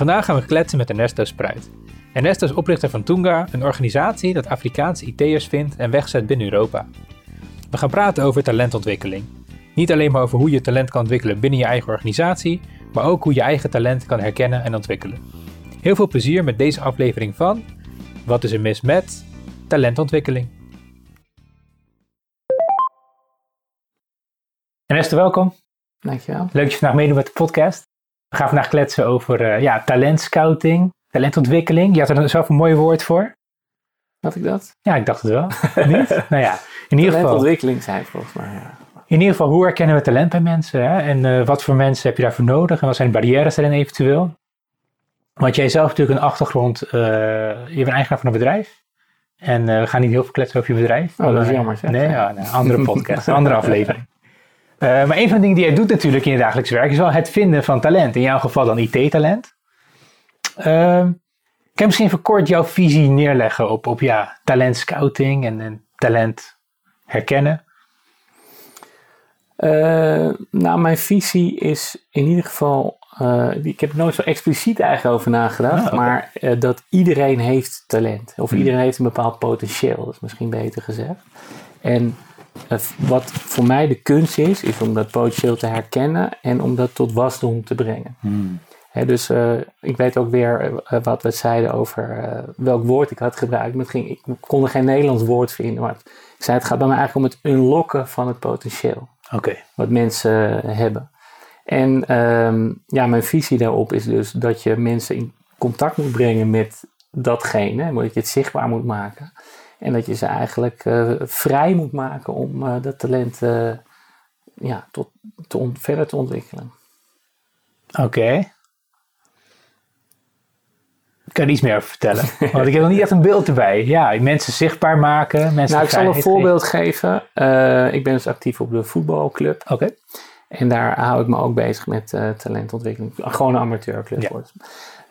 Vandaag gaan we kletsen met Ernesto Spruit. Ernesto is oprichter van Tunga, een organisatie dat Afrikaanse IT'ers vindt en wegzet binnen Europa. We gaan praten over talentontwikkeling. Niet alleen maar over hoe je talent kan ontwikkelen binnen je eigen organisatie, maar ook hoe je eigen talent kan herkennen en ontwikkelen. Heel veel plezier met deze aflevering van Wat is er mis met talentontwikkeling? Ernesto, welkom. Dankjewel. Leuk dat je vandaag meedoet met de podcast. We gaan vandaag kletsen over uh, ja, talentscouting, talentontwikkeling. Je had er zelf een mooi woord voor. Had ik dat? Ja, ik dacht het wel. Niet? Nou ja, in ieder geval. Talentontwikkeling ik volgens mij, ja. In ieder geval, hoe herkennen we talent bij mensen? Hè? En uh, wat voor mensen heb je daarvoor nodig? En wat zijn de barrières erin eventueel? Want jij zelf natuurlijk een achtergrond, uh, je bent eigenaar van een bedrijf. En we gaan niet heel veel kletsen over je bedrijf. Oh, dat is jammer zeg. Nee, ja, nee, andere podcast, andere aflevering. Uh, maar een van de dingen die jij doet natuurlijk in je dagelijks werk is wel het vinden van talent. In jouw geval dan IT-talent. Uh, kan je misschien even kort jouw visie neerleggen op, op ja, talentscouting en, en talent herkennen? Uh, nou, mijn visie is in ieder geval, ik heb er nooit zo expliciet eigenlijk over nagedacht, oh, okay. maar dat iedereen heeft talent. Of hmm. iedereen heeft een bepaald potentieel, dat is misschien beter gezegd. En wat voor mij de kunst is, is om dat potentieel te herkennen en om dat tot wasdom te brengen. Hmm. He, dus uh, ik weet ook weer uh, wat we zeiden over uh, welk woord ik had gebruikt. Het ging, ik kon er geen Nederlands woord vinden, maar ik zei het gaat bij mij eigenlijk om het unlocken van het potentieel. Okay. Wat mensen hebben. En um, ja, mijn visie daarop is dus dat je mensen in contact moet brengen met datgene, dat je het zichtbaar moet maken. En dat je ze eigenlijk uh, vrij moet maken om uh, dat talent uh, ja, tot, te verder te ontwikkelen. Oké. Okay. Ik kan er iets meer over vertellen. Want ik heb nog niet echt een beeld erbij. Ja, mensen zichtbaar maken. Mensen nou, ik zal een voorbeeld geven. ik ben dus actief op de voetbalclub. Oké. Okay. En daar hou ik me ook bezig met talentontwikkeling. Gewoon een amateurclub. Ja.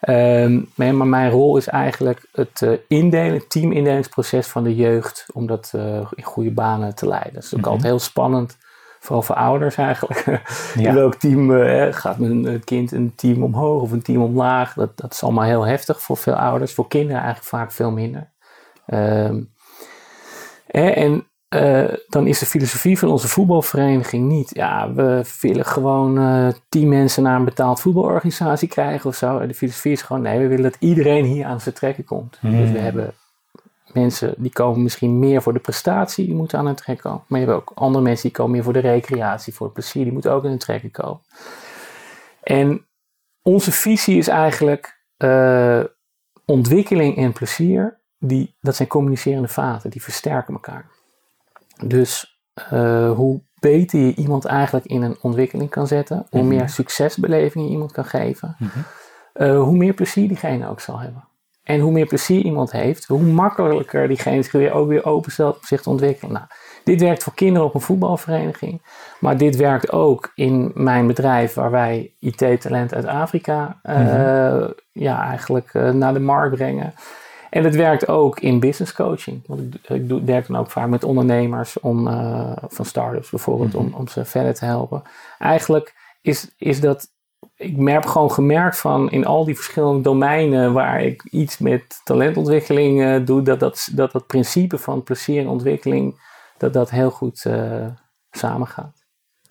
Um, maar mijn rol is eigenlijk het uh, indelen, teamindelingsproces van de jeugd, om dat uh, in goede banen te leiden. Dat is ook mm -hmm. altijd heel spannend, vooral voor ouders eigenlijk. Ja. welk team gaat mijn kind een team omhoog of een team omlaag? Dat, dat is allemaal heel heftig voor veel ouders, voor kinderen eigenlijk vaak veel minder. Um, en uh, dan is de filosofie van onze voetbalvereniging niet. Ja, we willen gewoon uh, tien mensen naar een betaald voetbalorganisatie krijgen of zo. De filosofie is gewoon: nee, we willen dat iedereen hier aan zijn trekken komt. Hmm. Dus we hebben mensen die komen misschien meer voor de prestatie, die moeten aan hun trek komen. Maar je hebt ook andere mensen die komen meer voor de recreatie, voor het plezier, die moeten ook aan hun trekken komen. En onze visie is eigenlijk uh, ontwikkeling en plezier, die, dat zijn communicerende vaten, die versterken elkaar. Dus uh, hoe beter je iemand eigenlijk in een ontwikkeling kan zetten, hoe Mhm. meer succesbeleving je iemand kan geven, Mhm. uh, hoe meer plezier diegene ook zal hebben. En hoe meer plezier iemand heeft, hoe makkelijker diegene zich weer ook weer openstelt om zich te ontwikkelen. Nou, dit werkt voor kinderen op een voetbalvereniging, maar dit werkt ook in mijn bedrijf waar wij IT-talent uit Afrika uh, Mhm. ja, eigenlijk naar de markt brengen. En het werkt ook in business coaching. Want ik, ik doe, werk dan ook vaak met ondernemers om, uh, van start-ups bijvoorbeeld, Mhm. om, om ze verder te helpen. Eigenlijk is, is dat, ik heb gewoon gemerkt van in al die verschillende domeinen waar ik iets met talentontwikkeling uh, doe, dat dat, dat dat principe van plezier en ontwikkeling, dat dat heel goed uh, samengaat.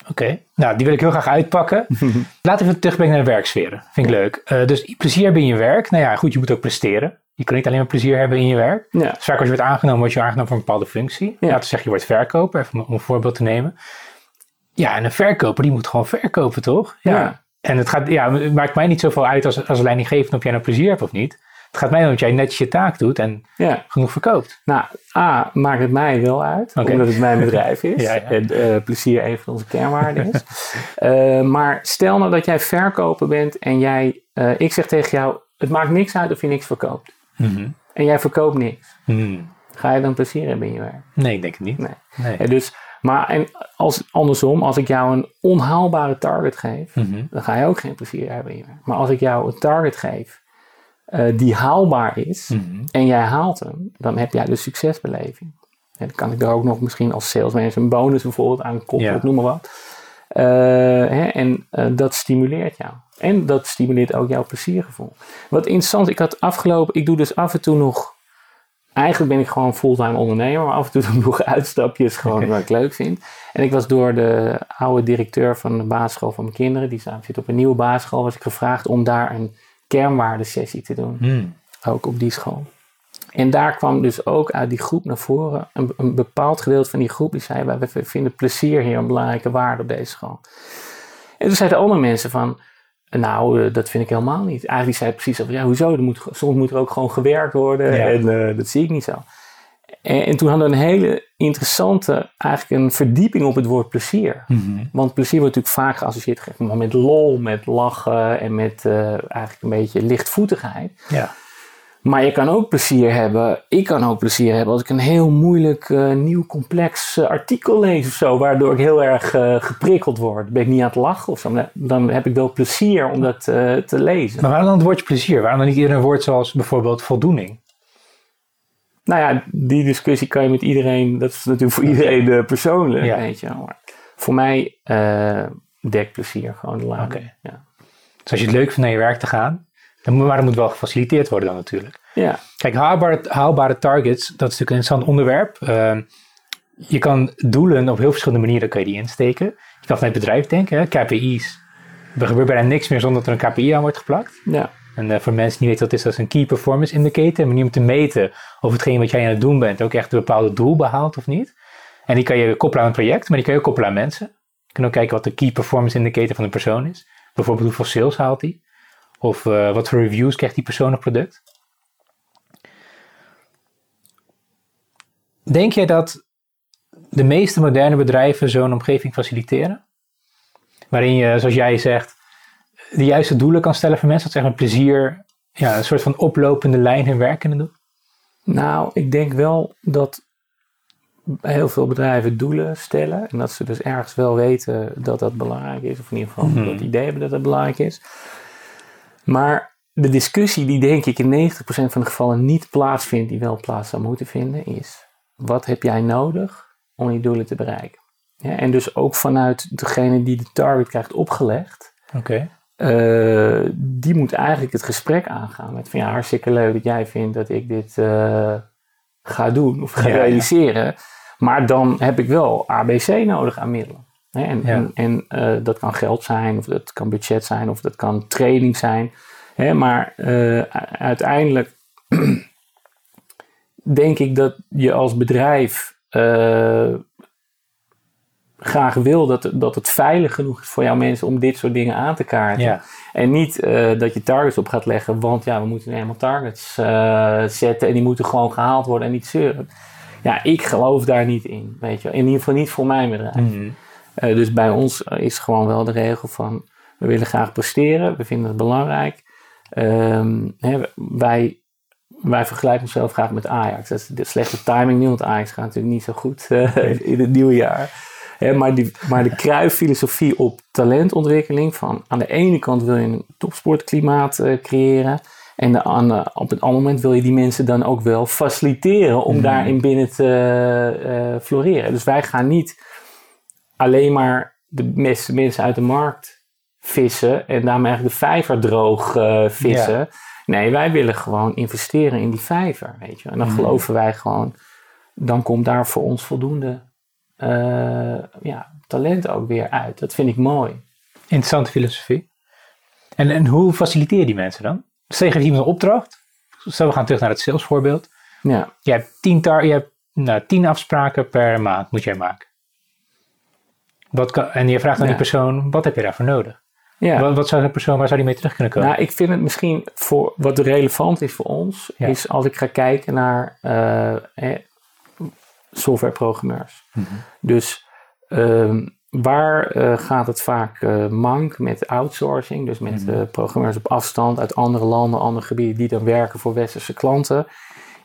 Oké, okay. nou die wil ik heel graag uitpakken. Laten we terugbrengen naar de werksferen. Vind ik leuk. Uh, dus plezier in je werk. Nou ja, goed, je moet ook presteren. Je kan niet alleen maar plezier hebben in je werk. Ja. Dus vaak als je wordt aangenomen, word je aangenomen voor een bepaalde functie. Ja. Laten we zeggen, je wordt verkoper, even om een voorbeeld te nemen. Ja, en een verkoper, die moet gewoon verkopen, toch? Ja. En het, gaat, ja, het maakt mij niet zoveel uit als, als leidinggevende of jij nou plezier hebt of niet. Het gaat mij om dat jij netjes je taak doet en ja. genoeg verkoopt. Nou, A, maakt het mij wel uit, omdat het mijn bedrijf is. Ja, ja. En eh, plezier een van onze kernwaarden is. Eh, maar stel nou dat jij verkoper bent en jij, eh, ik zeg tegen jou, het maakt niks uit of je niks verkoopt. Mhm. En jij verkoopt niks. Mhm. Ga je dan plezier hebben in je werk? Nee, ik denk het niet. Nee. Dus, maar en als, andersom, als ik jou een onhaalbare target geef, Mhm. dan ga je ook geen plezier hebben in je werk. Maar als ik jou een target geef eh, die haalbaar is en jij haalt hem, dan heb jij de succesbeleving. En dan kan ik daar ook nog misschien als salesmanager een bonus bijvoorbeeld aan koppelen, Ja. noem maar wat. Hè, en dat stimuleert jou. En dat stimuleert ook jouw pleziergevoel. Wat interessant, ik had afgelopen, ik doe dus af en toe nog eigenlijk ben ik gewoon fulltime ondernemer, maar af en toe doe ik nog uitstapjes gewoon wat ik leuk vind. En ik was door de oude directeur van de basisschool van mijn kinderen, die zit op een nieuwe basisschool, was ik gevraagd om daar een kernwaardesessie te doen. Hmm. Ook op die school. En daar kwam dus ook uit die groep naar voren, een, een bepaald gedeelte van die groep, die zei, wij vinden plezier hier een belangrijke waarde op deze school. En toen zeiden andere mensen van, nou, eh, dat vind ik helemaal niet. Eigenlijk zei hij precies over, ja, hoezo? Er moet, soms moet er ook gewoon gewerkt worden en uh, dat zie ik niet zo. En, en, toen hadden we een hele interessante, eigenlijk een verdieping op het woord plezier. Mhm. Want plezier wordt natuurlijk vaak geassocieerd met lol, met lachen en met uh, eigenlijk een beetje lichtvoetigheid. Ja. Maar je kan ook plezier hebben. Ik kan ook plezier hebben als ik een heel moeilijk, uh, nieuw, complex uh, artikel lees of zo. Waardoor ik heel erg uh, geprikkeld word. Ben ik niet aan het lachen of zo. Dan heb ik wel plezier om dat te lezen. Maar waarom dan het woordje plezier? Waarom dan niet eerder een woord zoals bijvoorbeeld voldoening? Nou ja, die discussie kan je met iedereen. Dat is natuurlijk voor iedereen persoonlijk. Ja. Weet je. Maar voor mij dekt plezier gewoon de. Okay. Ja. Dus als je het leuk vindt naar je werk te gaan, maar dat moet wel gefaciliteerd worden dan natuurlijk. Ja. Kijk, haalbare, haalbare targets, dat is natuurlijk een interessant onderwerp. Uh, je kan doelen op heel verschillende manieren kan je die insteken. Je kan vanuit bedrijf denken, hè, KPI's. Er gebeurt bijna niks meer zonder dat er een KPI aan wordt geplakt. Ja. En uh, voor mensen die weten wat is, dat is een Key Performance Indicator. Een manier om te meten of hetgeen wat jij aan het doen bent ook echt een bepaald doel behaalt of niet. En die kan je koppelen aan een project, maar die kan je ook koppelen aan mensen. Je kan ook kijken wat de Key Performance Indicator van een persoon is. Bijvoorbeeld hoeveel sales haalt hij. Of uh, wat voor reviews krijgt die persoon op product? Denk jij dat de meeste moderne bedrijven zo'n omgeving faciliteren? Waarin je, zoals jij zegt, de juiste doelen kan stellen voor mensen. Dat ze met plezier ja, een soort van oplopende lijn hun werk kunnen doen? Nou, ik denk wel dat heel veel bedrijven doelen stellen. En dat ze dus ergens wel weten dat dat belangrijk is. Of in ieder geval mm dat idee hebben dat dat belangrijk is. Maar de discussie die denk ik in 90% van de gevallen niet plaatsvindt, die wel plaats zou moeten vinden, is wat heb jij nodig om die doelen te bereiken? Ja, en dus ook vanuit degene die de target krijgt opgelegd, okay. Uh, die moet eigenlijk het gesprek aangaan met van ja, hartstikke leuk dat jij vindt dat ik dit uh, ga doen of ga realiseren. Maar dan heb ik wel ABC nodig aan middelen. En, en, en uh, dat kan geld zijn, of dat kan budget zijn, of dat kan training zijn. Hè, maar uh, uiteindelijk denk ik dat je als bedrijf uh, graag wil dat, dat het veilig genoeg is voor jouw mensen om dit soort dingen aan te kaarten. Ja. En niet dat je targets op gaat leggen, want ja, we moeten helemaal targets zetten en die moeten gewoon gehaald worden en niet zeuren. Ja, ik geloof daar niet in, weet je In ieder geval niet voor mijn bedrijf. Mm uh, dus bij ons is gewoon wel de regel van we willen graag presteren, we vinden het belangrijk. Um, hè, wij, wij vergelijken onszelf graag met Ajax. Dat is de slechte timing nu, want Ajax gaat natuurlijk niet zo goed uh, in het nieuwe jaar. Hè, maar, die, maar de kruiffilosofie op talentontwikkeling, van aan de ene kant wil je een topsportklimaat uh, creëren. En de, aan, op het andere moment wil je die mensen dan ook wel faciliteren om mm. daarin binnen te floreren. Dus wij gaan niet alleen maar de meeste mensen uit de markt vissen en daarmee eigenlijk de vijver droog uh, vissen. Nee, wij willen gewoon investeren in die vijver, weet je. En dan mhm. geloven wij gewoon, dan komt daar voor ons voldoende uh, ja, talent ook weer uit. Dat vind ik mooi. Interessante filosofie. En, en hoe faciliteer je die mensen dan? Je geeft iemand een opdracht. Stel we gaan terug naar het salesvoorbeeld. Ja. Je hebt tien, tar je hebt, nou, tien afspraken per maand moet jij maken. Wat kan, en je vraagt aan die persoon, wat heb je daarvoor nodig? Ja. Wat, wat, zou een persoon, waar zou die mee terug kunnen komen? Nou, ik vind het misschien voor wat relevant is voor ons, is als ik ga kijken naar uh, softwareprogrammeurs. Mhm. Dus ehm, waar uh, gaat het vaak uh, mank met outsourcing, dus met mm programmeurs op afstand uit andere landen, andere gebieden, die dan werken voor westerse klanten?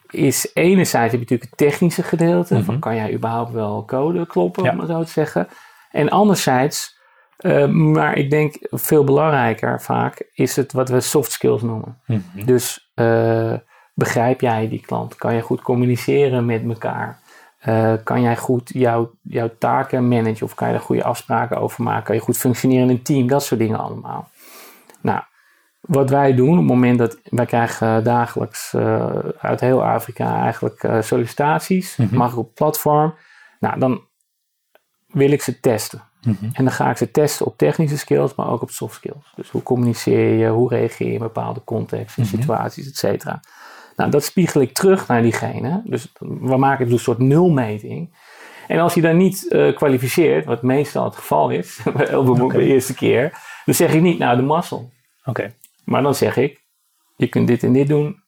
Is enerzijds heb je natuurlijk het technische gedeelte, mhm. van kan jij überhaupt wel code kloppen, om het zo te zeggen. En anderzijds, uh, maar ik denk veel belangrijker vaak, is het wat we soft skills noemen. Mhm. Dus uh, begrijp jij die klant? Kan je goed communiceren met elkaar? Uh, kan jij goed jouw, jouw taken managen of kan je er goede afspraken over maken? Kan je goed functioneren in een team? Dat soort dingen allemaal. Nou, wat wij doen op het moment dat wij krijgen dagelijks uit heel Afrika eigenlijk sollicitaties, mm -hmm. mag ik op platform. Nou, dan wil ik ze testen. Mm -hmm. En dan ga ik ze testen op technische skills, maar ook op soft skills. Dus hoe communiceer je, hoe reageer je in bepaalde contexten, mm -hmm. situaties, et cetera. Nou, dat spiegel ik terug naar diegene. Dus we maken dus een soort nulmeting. En als je dan niet uh, kwalificeert, wat meestal het geval is, okay. de eerste keer, dan zeg ik niet, nou, de mazzel. Oké. Okay. Maar dan zeg ik, je kunt dit en dit doen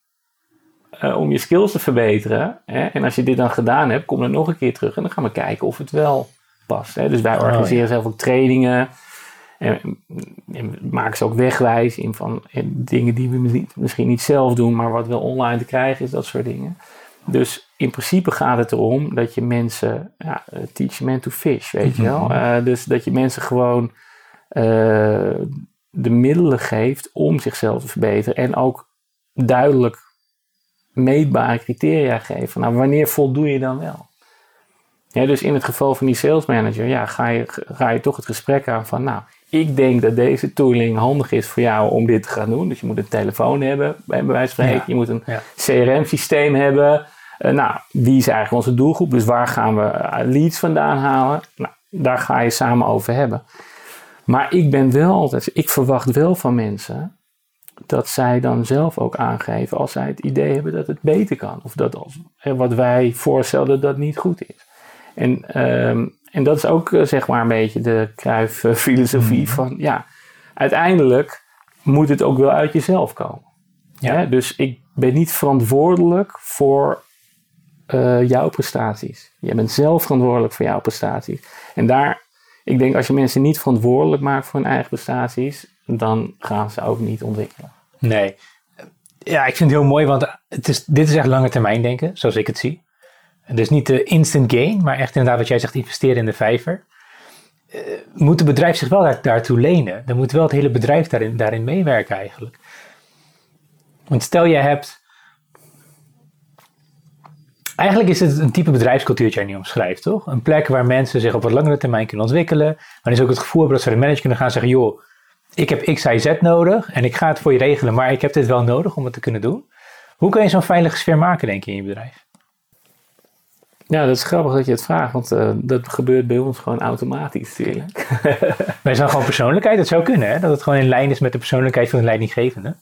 uh, om je skills te verbeteren. Hè? En als je dit dan gedaan hebt, kom dan nog een keer terug en dan gaan we kijken of het wel past. Hè? Dus wij organiseren oh, ja. zelf ook trainingen. En, en maken ze ook wegwijs in van dingen die we misschien niet zelf doen, maar wat wel online te krijgen is, dat soort dingen. Dus in principe gaat het erom dat je mensen, ja, teach men to fish, weet je wel. Uh, dus dat je mensen gewoon uh, de middelen geeft om zichzelf te verbeteren en ook duidelijk meetbare criteria geven. Nou, wanneer voldoe je dan wel? Ja, dus in het geval van die sales manager, ja, ga, je, ga je toch het gesprek aan van, nou, ik denk dat deze tooling handig is voor jou om dit te gaan doen. Dus je moet een telefoon hebben, bij wijze van. Ja. Je moet een ja. CRM-systeem hebben. Uh, nou, wie is eigenlijk onze doelgroep? Dus waar gaan we leads vandaan halen? Nou, daar ga je samen over hebben. Maar ik ben wel altijd, ik verwacht wel van mensen dat zij dan zelf ook aangeven als zij het idee hebben dat het beter kan. Of dat als, wat wij voorstelden dat niet goed is. En um, en dat is ook uh, zeg maar een beetje de Kruif-filosofie mm. van ja, uiteindelijk moet het ook wel uit jezelf komen. Ja. Dus ik ben niet verantwoordelijk voor uh, jouw prestaties. Jij bent zelf verantwoordelijk voor jouw prestaties. En daar, ik denk als je mensen niet verantwoordelijk maakt voor hun eigen prestaties, dan gaan ze ook niet ontwikkelen. Nee. Ja, ik vind het heel mooi, want het is, dit is echt lange termijn denken, zoals ik het zie. Dus niet de instant gain, maar echt inderdaad wat jij zegt, investeren in de vijver. Uh, moet het bedrijf zich wel daar, daartoe lenen? Dan moet wel het hele bedrijf daarin, daarin meewerken eigenlijk. Want stel jij hebt... Eigenlijk is het een type bedrijfscultuur dat jij nu omschrijft, toch? Een plek waar mensen zich op wat langere termijn kunnen ontwikkelen. Waar ze ook het gevoel dat ze de manager kunnen gaan zeggen... joh, ik heb X, Y, Z nodig en ik ga het voor je regelen, maar ik heb dit wel nodig om het te kunnen doen. Hoe kun je zo'n veilige sfeer maken, denk je, in je bedrijf? Ja, dat is grappig dat je het vraagt, want uh, dat gebeurt bij ons gewoon automatisch natuurlijk. Wij zijn gewoon persoonlijkheid, dat zou kunnen, hè? dat het gewoon in lijn is met de persoonlijkheid van de leidinggevende.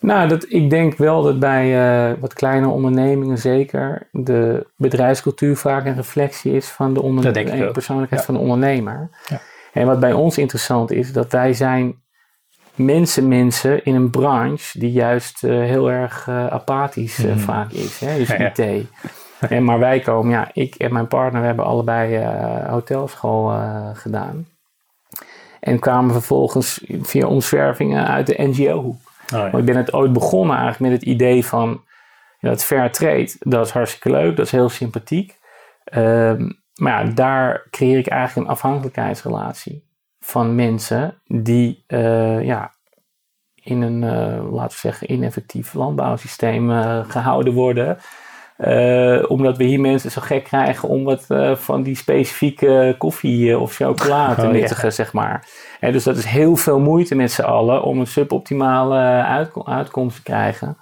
Nou, dat, ik denk wel dat bij uh, wat kleine ondernemingen zeker de bedrijfscultuur vaak een reflectie is van de, de persoonlijkheid ja. van de ondernemer. Ja. En wat bij ons interessant is, dat wij zijn mensen, mensen in een branche die juist uh, heel erg apathisch mm. vaak is. Hè? Dus IT. en, maar wij komen, ja, ik en mijn partner hebben allebei uh, hotelschool uh, gedaan. En kwamen vervolgens via omzwervingen uit de NGO-hoek. Oh, ja. Ik ben het ooit begonnen eigenlijk met het idee van ja, het fair trade. Dat is hartstikke leuk, dat is heel sympathiek. Um, maar ja, daar creëer ik eigenlijk een afhankelijkheidsrelatie van mensen die uh, ja, in een, laten we zeggen, ineffectief landbouwsysteem gehouden worden. Uh, omdat we hier mensen zo gek krijgen om wat uh, van die specifieke koffie uh, of chocola te oh, nuttigen, ja. zeg maar. En dus dat is heel veel moeite met z'n allen om een suboptimale uitkom uitkomst te krijgen.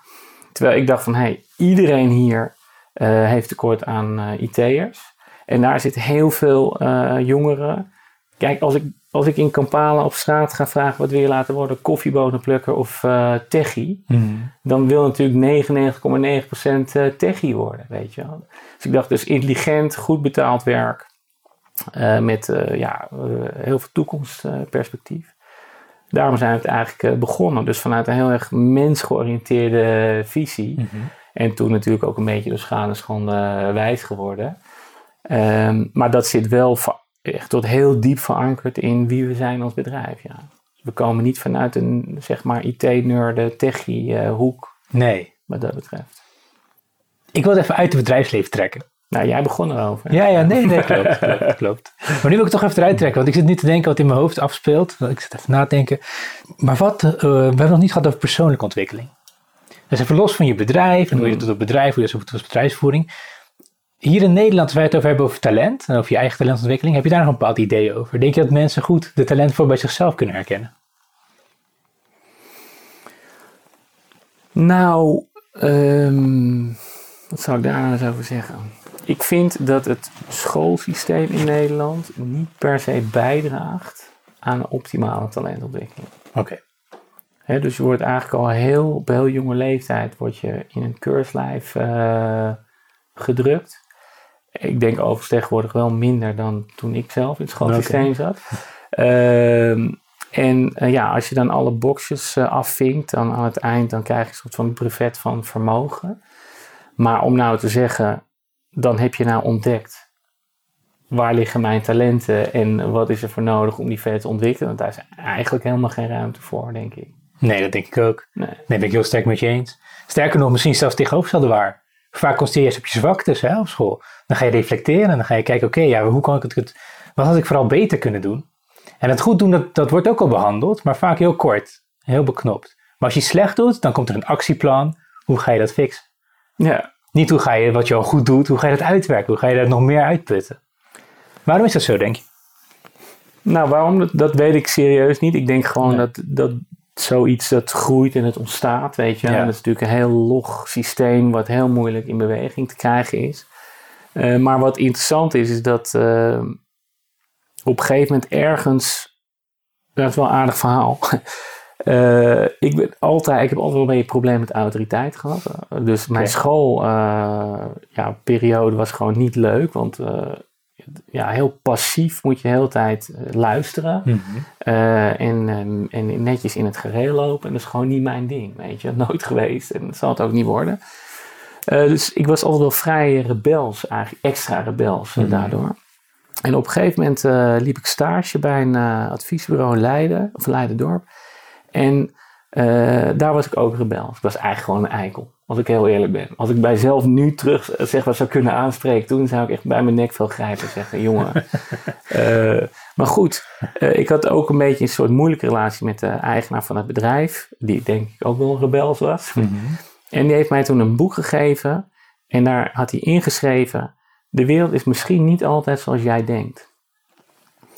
Terwijl ik dacht van, hé, hey, iedereen hier heeft tekort aan IT'ers. En daar zitten heel veel jongeren. Kijk, als ik als ik in Kampala op straat ga vragen wat wil je laten worden, koffiebonenplukker of uh, techie, mm. dan wil natuurlijk 99,9% uh, techie worden, weet je wel. Dus ik dacht dus intelligent, goed betaald werk uh, met uh, ja, heel veel toekomstperspectief. Daarom zijn we het eigenlijk begonnen. Dus vanuit een heel erg mensgeoriënteerde visie. Mm -hmm. En toen natuurlijk ook een beetje door schade schande wijs geworden. Um, maar dat zit wel echt tot heel diep verankerd in wie we zijn als bedrijf. Ja. We komen niet vanuit een zeg maar IT-nerd, techie-hoek. nee. Wat dat betreft. Ik wil het even uit het bedrijfsleven trekken. Nou, jij begon erover. Ja, ja, nee, nee, klopt, klopt, klopt. Maar nu wil ik toch even eruit trekken, want ik zit nu te denken wat in mijn hoofd afspeelt. Ik zit even na te denken. Maar wat, uh, we hebben nog niet gehad over persoonlijke ontwikkeling. Dus even los van je bedrijf en hoe je het doet op bedrijf, hoe je dat doet als bedrijfsvoering. Hier in Nederland, als wij het over hebben over talent en over je eigen talentontwikkeling, heb je daar nog een bepaald idee over? Denk je dat mensen goed de talent voor bij zichzelf kunnen herkennen? Nou, ehm, wat zou ik daar nou eens over zeggen? Ik vind dat het schoolsysteem in Nederland niet per se bijdraagt aan een optimale talentontwikkeling. Oké. dus je wordt eigenlijk al heel, op heel jonge leeftijd word je in een keurslijf uh, gedrukt. Ik denk overigens tegenwoordig wel minder dan toen ik zelf in het schoolsysteem zat. Ehm, en eh, ja, als je dan alle boxjes uh, afvinkt, dan aan het eind dan krijg je een soort van brevet van vermogen. Maar om nou te zeggen, dan heb je nou ontdekt waar liggen mijn talenten en wat is er voor nodig om die verder te ontwikkelen. Want daar is eigenlijk helemaal geen ruimte voor, denk ik. Nee, dat denk ik ook. Nee, nee ben ik heel sterk met je eens. Sterker nog, misschien zelfs tegenovergestelde waar. Vaak concentreer je op je zwaktes hè, op school. Dan ga je reflecteren en dan ga je kijken, oké, ja, hoe kan ik het, wat had ik vooral beter kunnen doen? En het goed doen, dat, dat wordt ook al behandeld, maar vaak heel kort, heel beknopt. Maar als je slecht doet, dan komt er een actieplan. Hoe ga je dat fixen? Ja. Niet hoe ga je wat je al goed doet, hoe ga je dat uitwerken? Hoe ga je daar nog meer uitputten? Waarom is dat zo, denk je? Nou, waarom? Dat, weet ik serieus niet. Ik denk gewoon dat, dat zoiets dat groeit en het ontstaat, weet je. Ja. dat is natuurlijk een heel log systeem wat heel moeilijk in beweging te krijgen is. Uh, maar wat interessant is, is dat uh, op een gegeven moment ergens, dat is wel een aardig verhaal. Uh, ik, ben altijd, ik heb altijd wel een beetje een probleem met autoriteit gehad. dus mijn okay. schoolperiode ja, was gewoon niet leuk, want ja, heel passief moet je de hele tijd luisteren. Mm -hmm. uh, en, um, en netjes in het gereel lopen. En dat is gewoon niet mijn ding, weet je. Nooit geweest en dat zal het ook niet worden. Uh, dus ik was altijd wel vrij rebels, eigenlijk extra rebels mm -hmm. daardoor. En op een gegeven moment uh, liep ik stage bij een adviesbureau in Leiden, of Leiden-dorp. En daar was ik ook rebels. Ik was eigenlijk gewoon een eikel. Als ik heel eerlijk ben. Als ik bij zelf nu terug zeg wat zou kunnen aanspreken, toen zou ik echt bij mijn nek veel grijpen en zeggen: jongen. maar goed, ik had ook een beetje een soort moeilijke relatie met de eigenaar van het bedrijf, die denk ik ook wel rebels was. Mm -hmm. En die heeft mij toen een boek gegeven en daar had hij ingeschreven: De wereld is misschien niet altijd zoals jij denkt.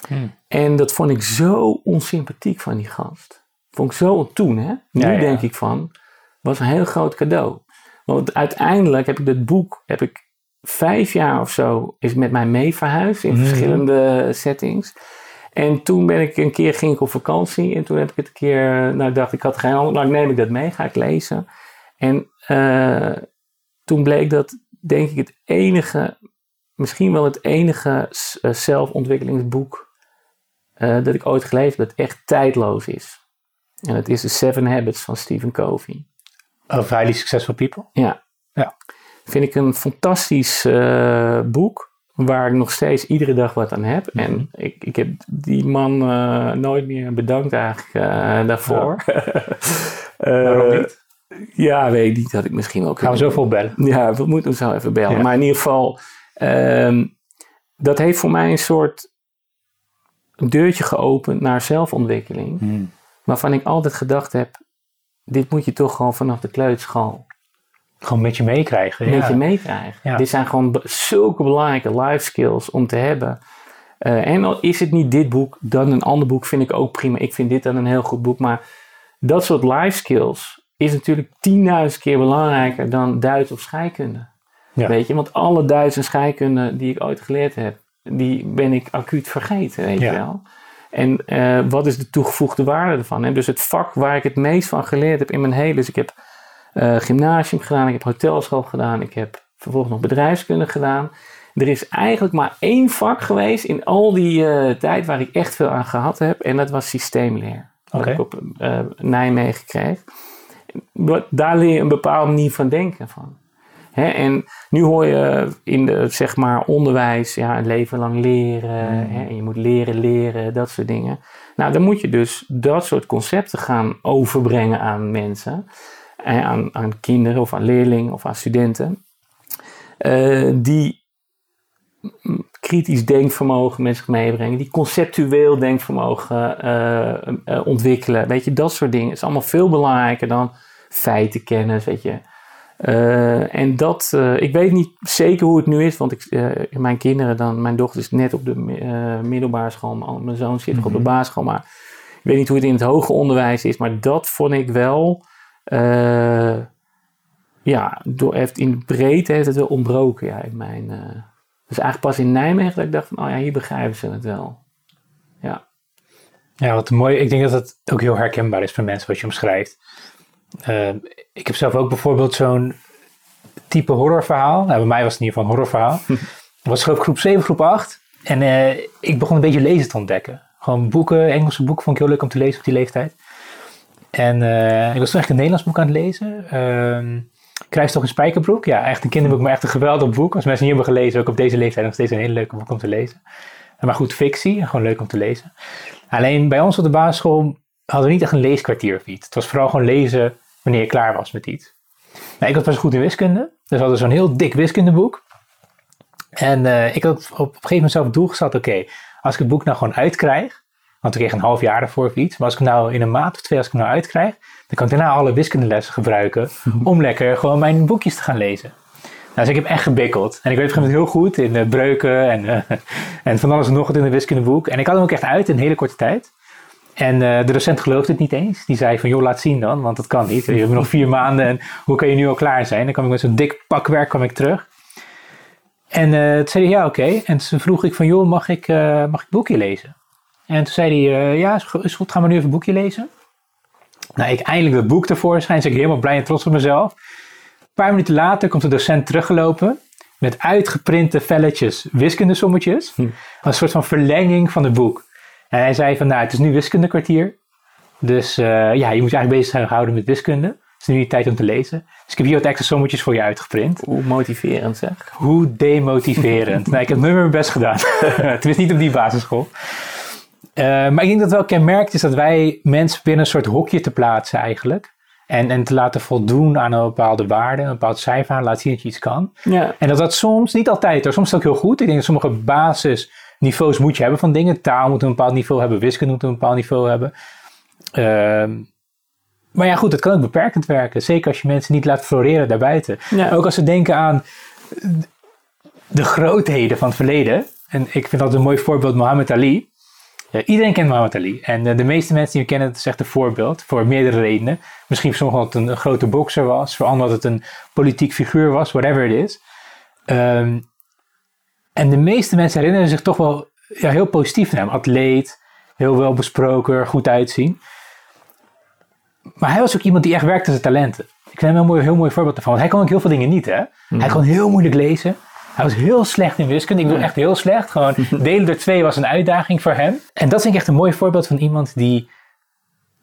Mm. En dat vond ik zo onsympathiek van die gast. Vond ik zo toen, hè? Nu ja, ja. denk ik van was een heel groot cadeau. Want uiteindelijk heb ik dit boek, heb ik vijf jaar of zo, is met mij mee verhuisd in mm. verschillende settings. En toen ben ik een keer, ging ik op vakantie en toen heb ik het een keer, nou dacht ik had geen ander, nou neem ik dat mee, ga ik lezen. En uh, toen bleek dat, denk ik, het enige, misschien wel het enige uh, zelfontwikkelingsboek uh, dat ik ooit gelezen heb, dat echt tijdloos is. En dat is The Seven Habits van Stephen Covey. Of Highly Successful People? Ja. ja. Vind ik een fantastisch uh, boek. Waar ik nog steeds iedere dag wat aan heb. Mm -hmm. En ik, ik heb die man uh, nooit meer bedankt eigenlijk uh, daarvoor. Ja. Waarom niet? Ja, weet ik niet. Dat ik misschien wel Gaan we zo vol bellen? Ja, we moeten hem zo even bellen. Ja. Maar in ieder geval, um, dat heeft voor mij een soort deurtje geopend naar zelfontwikkeling. Mm. Waarvan ik altijd gedacht heb, dit moet je toch gewoon vanaf de kleuterschool. Gewoon met je meekrijgen. Met ja. je meekrijgen. Ja. Dit zijn gewoon zulke belangrijke life skills om te hebben. Uh, en al is het niet dit boek, dan een ander boek vind ik ook prima. Ik vind dit dan een heel goed boek. Maar dat soort life skills is natuurlijk tienduizend keer belangrijker dan Duits of scheikunde. Ja. Weet je, want alle Duits en scheikunde die ik ooit geleerd heb, die ben ik acuut vergeten, weet je wel. En uh, wat is de toegevoegde waarde ervan? En dus het vak waar ik het meest van geleerd heb in mijn hele... Dus ik heb uh, gymnasium gedaan, ik heb hotelschool gedaan, ik heb vervolgens nog bedrijfskunde gedaan. Er is eigenlijk maar één vak geweest in al die uh, tijd waar ik echt veel aan gehad heb. En dat was systeemleer. Okay. ik op Nijmegen kreeg. Daar leer je een bepaalde manier van denken van. En nu hoor je in de, zeg maar, onderwijs, ja, een leven lang leren. Mm. En je moet leren, leren, dat soort dingen. Nou, dan moet je dus dat soort concepten gaan overbrengen aan mensen. En aan, aan kinderen of aan leerlingen of aan studenten. Uh, die kritisch denkvermogen met zich meebrengen, die conceptueel denkvermogen uh, uh, ontwikkelen. Weet je, dat soort dingen is allemaal veel belangrijker dan feitenkennis, weet je. Uh, en dat, ik weet niet zeker hoe het nu is, want ik, mijn kinderen dan, mijn dochter is net op de middelbare school, mijn zoon zit nog op de mhm. basisschool, maar ik weet niet hoe het in het hoger onderwijs is, maar dat vond ik wel, ja, door, heeft in de breedte heeft het wel ontbroken, ja, in mijn, dus eigenlijk pas in Nijmegen dat ik dacht van, oh ja, hier begrijpen ze het wel. Ja. Ja, wat mooi. Ik denk dat het ook heel herkenbaar is voor mensen wat je omschrijft. Uh, ik heb zelf ook bijvoorbeeld zo'n type horrorverhaal. Nou, bij mij was het in ieder geval een horrorverhaal. Het was geloof groep 7, groep 8. En uh, ik begon een beetje lezen te ontdekken. Gewoon boeken, Engelse boeken vond ik heel leuk om te lezen op die leeftijd. En uh, ik was toen echt een Nederlands boek aan het lezen. Krijg toch een spijkerbroek? Ja, echt een kinderboek, maar echt een geweldig boek. Als mensen niet hebben gelezen, ook op deze leeftijd nog steeds een hele leuke boek om te lezen. Maar goed, fictie, gewoon leuk om te lezen. Alleen bij ons op de basisschool hadden we niet echt een leeskwartier of iets. Het was vooral gewoon lezen wanneer je klaar was met iets. Nou, ik was best goed in wiskunde. Dus we hadden zo'n heel dik wiskundeboek. En uh, ik had op, een gegeven moment zelf het doel gesteld, oké, als ik het boek nou gewoon uitkrijg, want ik kreeg een half jaar ervoor of iets, maar als ik nou in een maand of twee, als ik het nou uitkrijg, dan kan ik daarna alle wiskundelessen gebruiken om lekker gewoon mijn boekjes te gaan lezen. Nou, dus ik heb echt gebikkeld. En ik weet het heel goed in uh, breuken en, uh, en van alles en nog wat in de wiskundeboek. En ik had hem ook echt uit in een hele korte tijd. En uh, de docent geloofde het niet eens. Die zei van, joh, laat zien dan, want dat kan niet. Je hebt nog vier maanden en hoe kan je nu al klaar zijn? Dan kwam ik met zo'n dik pakwerk kwam ik terug. En toen zei hij, ja, oké. Okay. En toen vroeg ik van, joh, mag ik, mag ik het boekje lezen? En toen zei hij, ja, is goed, gaan we nu even een boekje lezen. Nou, ik eindelijk dat boek tevoorschijn, dus ik helemaal blij en trots op mezelf. Een paar minuten later komt de docent teruggelopen met uitgeprinte velletjes wiskundesommetjes. Hm. Een soort van verlenging van het boek. En hij zei van, nou, het is nu wiskundekwartier. Dus uh, ja, je moet je eigenlijk bezig houden met wiskunde. Het is nu je tijd om te lezen. Dus ik heb hier wat extra sommetjes voor je uitgeprint. Hoe motiverend zeg. Hoe demotiverend. nou, ik heb nummer mijn best gedaan. Tenminste niet op die basisschool. Uh, maar ik denk dat het wel kenmerkt is dat wij mensen binnen een soort hokje te plaatsen eigenlijk. En, en te laten voldoen aan een bepaalde waarde, een bepaald cijfer aan, laten zien dat je iets kan. Ja. En dat dat soms, niet altijd hoor, soms is ook heel goed. Ik denk dat sommige basis niveaus moet je hebben van dingen. Taal moet een bepaald niveau hebben, wiskunde moet een bepaald niveau hebben. Uh, maar ja, goed, het kan ook beperkend werken. Zeker als je mensen niet laat floreren daarbuiten. Ook als ze denken aan de grootheden van het verleden. En ik vind dat een mooi voorbeeld Muhammad Ali. Ja, iedereen kent Muhammad Ali. En uh, de meeste mensen die we kennen, het is echt een voorbeeld. Voor meerdere redenen. Misschien voor sommigen dat het een, grote bokser was. Voor anderen dat het een politiek figuur was. Whatever it is. Um, en de meeste mensen herinneren zich toch wel ja, heel positief naar hem. Atleet, heel wel besproken, goed uitzien. Maar hij was ook iemand die echt werkte zijn talenten. Ik vind hem een heel mooi, heel mooi voorbeeld ervan. Want hij kon ook heel veel dingen niet, hè. Mhm. Hij kon heel moeilijk lezen. Hij was heel slecht in wiskunde. Ik bedoel echt heel slecht. Gewoon delen door twee was een uitdaging voor hem. En dat vind ik echt een mooi voorbeeld van iemand die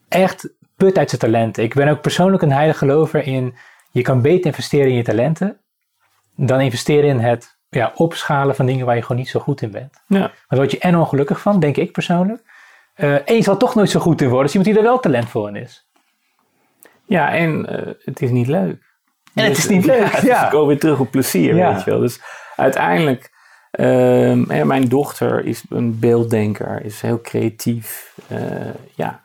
echt put uit zijn talenten. Ik ben ook persoonlijk een heilige gelover in... je kan beter investeren in je talenten... dan investeren in het ja, opschalen van dingen waar je gewoon niet zo goed in bent. Ja. Daar word je en ongelukkig van, denk ik persoonlijk. Uh, en je zal toch nooit zo goed in worden als iemand die er wel talentvol in is. Ja, en uh, het is niet leuk. En het is dus, niet leuk. Ja, ja. Dus ik kom weer terug op plezier, weet je wel. Dus uiteindelijk, uh, mijn dochter is een beelddenker, is heel creatief. Uh, ja,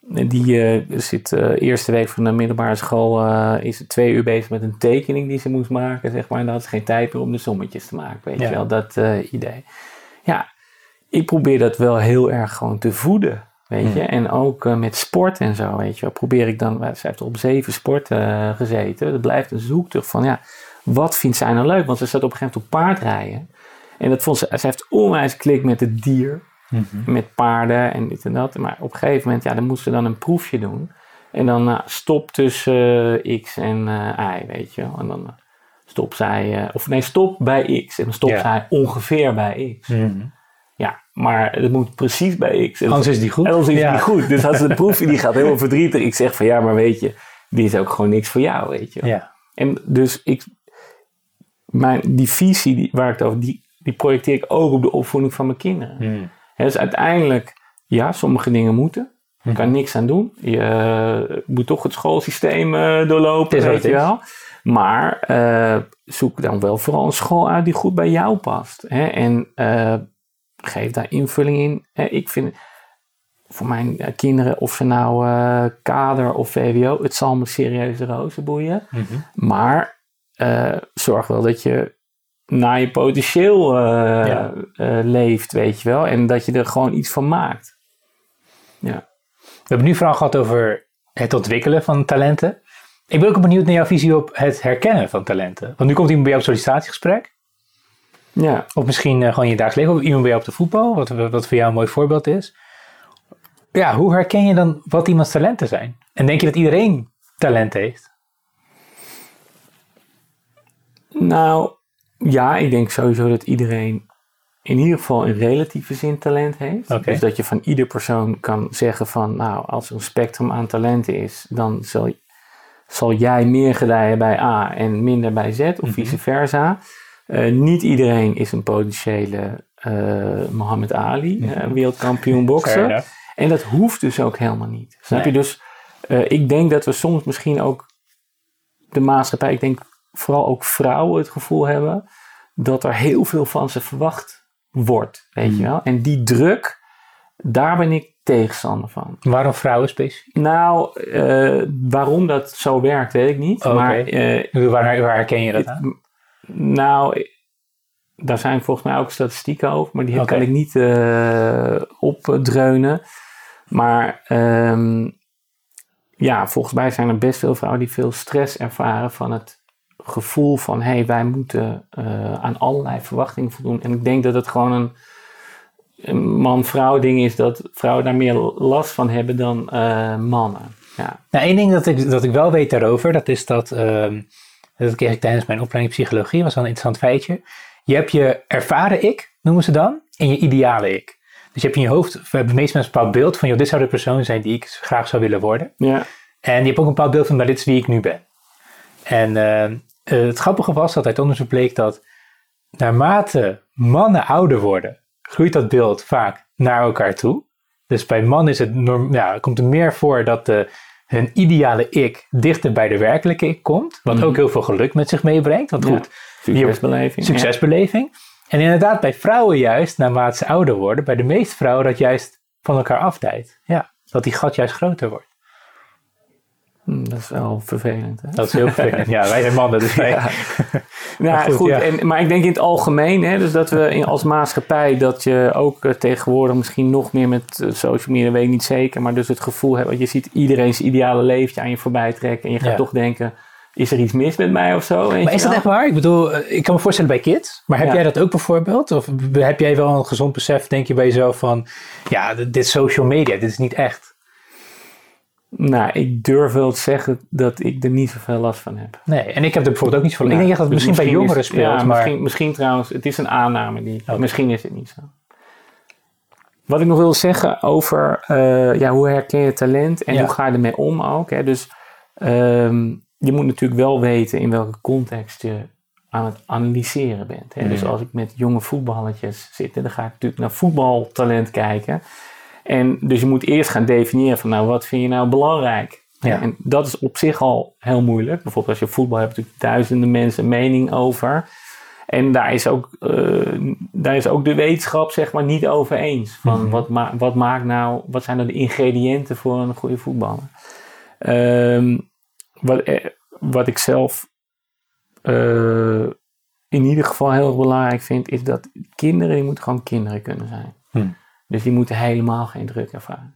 die uh, zit uh, eerste week van de middelbare school, is twee uur bezig met een tekening die ze moest maken, zeg maar. En dan had ze geen tijd meer om de sommetjes te maken, weet je wel, dat idee. Ja, ik probeer dat wel heel erg gewoon te voeden, weet je. En ook met sport en zo, weet je probeer ik dan, ze heeft op zeven sporten gezeten. Het blijft een zoektocht van, ja, wat vindt zij nou leuk? Want ze zat op een gegeven moment op paardrijden. En dat vond ze, ze heeft onwijs klik met het dier. Mhm. Met paarden en dit en dat. Maar op een gegeven moment, ja, dan moest ze dan een proefje doen. En dan uh, stop tussen uh, X en uh, Y, weet je. En dan stop zij, of nee, stop bij X. En dan stopt zij ongeveer bij X. Mhm. Ja, maar het moet precies bij X. anders is die goed. Anders is die goed. Dus als de proefje die gaat helemaal verdrietig. Ik zeg van ja, maar weet je, die is ook gewoon niks voor jou, weet je. Ja. En dus ik, mijn, die visie die, waar ik het over, die, die projecteer ik ook op de opvoeding van mijn kinderen. Mhm dus uiteindelijk, ja, sommige dingen moeten. Je kan mhm. niks aan doen. Je uh, moet toch het schoolsysteem uh, doorlopen, weet je wel. Maar uh, zoek dan wel vooral een school uit die goed bij jou past. Hè? En geef daar invulling in. Hè? Ik vind, voor mijn eh, kinderen, of ze nou eh, kader of VWO, het zal me serieuze rozen boeien. Mhm. Maar eh, zorg wel dat je naar je potentieel eh, Ja. eh, leeft, weet je wel. En dat je er gewoon iets van maakt. Ja. We hebben nu vooral gehad over het ontwikkelen van talenten. Ik ben ook benieuwd naar jouw visie op het herkennen van talenten. Want nu komt iemand bij jou op sollicitatiegesprek. Ja. Of misschien gewoon in je dagelijks leven. Of iemand bij jou op de voetbal. Wat, wat voor jou een mooi voorbeeld is. Ja, hoe herken je dan wat iemands talenten zijn? En denk je dat iedereen talent heeft? Nou, ja, ik denk sowieso dat iedereen in ieder geval in relatieve zin talent heeft. Dus dat je van ieder persoon kan zeggen van, nou, als er een spectrum aan talenten is, dan zal, zal jij meer gedijen bij A en minder bij Z, of Mhm. vice versa. Eh, niet iedereen is een potentiële eh Muhammad Ali, eh, wereldkampioen enough. En dat hoeft dus ook helemaal niet. Snap Nee. je? Dus ik denk dat we soms misschien ook de maatschappij, ik denk vooral ook vrouwen het gevoel hebben dat er heel veel van ze verwacht wordt. Weet je wel? En die druk, daar ben ik tegenstander van. Waarom vrouwen specifiek? Nou, eh, waarom dat zo werkt, weet ik niet. Oké. Maar eh, Waar, waar herken je dat aan? nou, daar zijn volgens mij ook statistieken over, maar die Oké. kan ik niet eh, opdreunen. Maar ehm, ja, volgens mij zijn er best veel vrouwen die veel stress ervaren van het gevoel van hé, hey, wij moeten eh, aan allerlei verwachtingen voldoen. En ik denk dat het gewoon een, een man-vrouw ding is dat vrouwen daar meer last van hebben dan eh, mannen. Ja. Nou, één ding dat ik, dat ik wel weet daarover, dat is dat, ehm, dat kreeg ik tijdens mijn opleiding psychologie, was wel een interessant feitje. Je hebt je ervaren ik, noemen ze dan, en je ideale ik. Dus je hebt in je hoofd, we hebben mensen een bepaald beeld van, joh, dit zou de persoon zijn die ik graag zou willen worden. Ja. En je hebt ook een bepaald beeld van, maar dit is wie ik nu ben. En eh, eh, het grappige was dat uit onderzoek bleek dat naarmate mannen ouder worden, groeit dat beeld vaak naar elkaar toe. Dus bij mannen is het norm, ja, komt er meer voor dat de, hun ideale ik dichter bij de werkelijke ik komt. Wat ook heel veel geluk met zich meebrengt. Want Ja. goed, Succesbeleving. ja. succesbeleving. En inderdaad, bij vrouwen juist, naarmate ze ouder worden, bij de meeste vrouwen dat juist van elkaar afdijt. Ja, dat die gat juist groter wordt. Hm, dat is wel vervelend. Hè? Dat is heel vervelend. ja, wij zijn mannen, dus wij... Nou, Maar goed, goed, ja. en, maar ik denk in het algemeen, hè, dus dat we in, als maatschappij, dat je ook eh, tegenwoordig misschien nog meer met eh, social media, weet ik niet zeker, maar dus het gevoel hebt, want je ziet iedereen's ideale leventje aan je voorbij trekken en je gaat Ja. toch denken, is er iets mis met mij of zo? Maar is dat echt waar? Ik bedoel, eh, ik kan me voorstellen bij kids. Maar heb Ja. jij dat ook bijvoorbeeld? Of heb jij wel een gezond besef, denk je bij jezelf van... Ja, dit social media, dit is niet echt. Nou, ik durf wel te zeggen dat ik er niet zoveel last van heb. Nee, en ik heb er bijvoorbeeld ook niet van. Nou, ik denk dat het dus misschien, bij jongeren is- speelt, ja, maar... Misschien, misschien trouwens, het is een aanname die. Oké. Misschien is het niet zo. Wat ik nog wil zeggen over eh, ja, hoe herken je talent en Ja. hoe ga je ermee om ook. Hè? Dus ehm, je moet natuurlijk wel weten in welke context je aan het analyseren bent. Hè? Dus Mhm. als ik met jonge voetballetjes zit, dan ga ik natuurlijk naar voetbaltalent kijken. En dus je moet eerst gaan definiëren van nou, wat vind je nou belangrijk? Ja. En dat is op zich al heel moeilijk. Bijvoorbeeld als je voetbal hebt, natuurlijk duizenden mensen mening over. En daar is ook, eh, daar is ook de wetenschap zeg maar niet over eens. Van Mhm. wat, ma wat maakt nou, wat zijn nou de ingrediënten voor een goede voetballer? Ehm, wat, eh, wat ik zelf eh, in ieder geval heel belangrijk vind, is dat kinderen, die moeten gewoon kinderen kunnen zijn. Dus die moeten helemaal geen druk ervaren.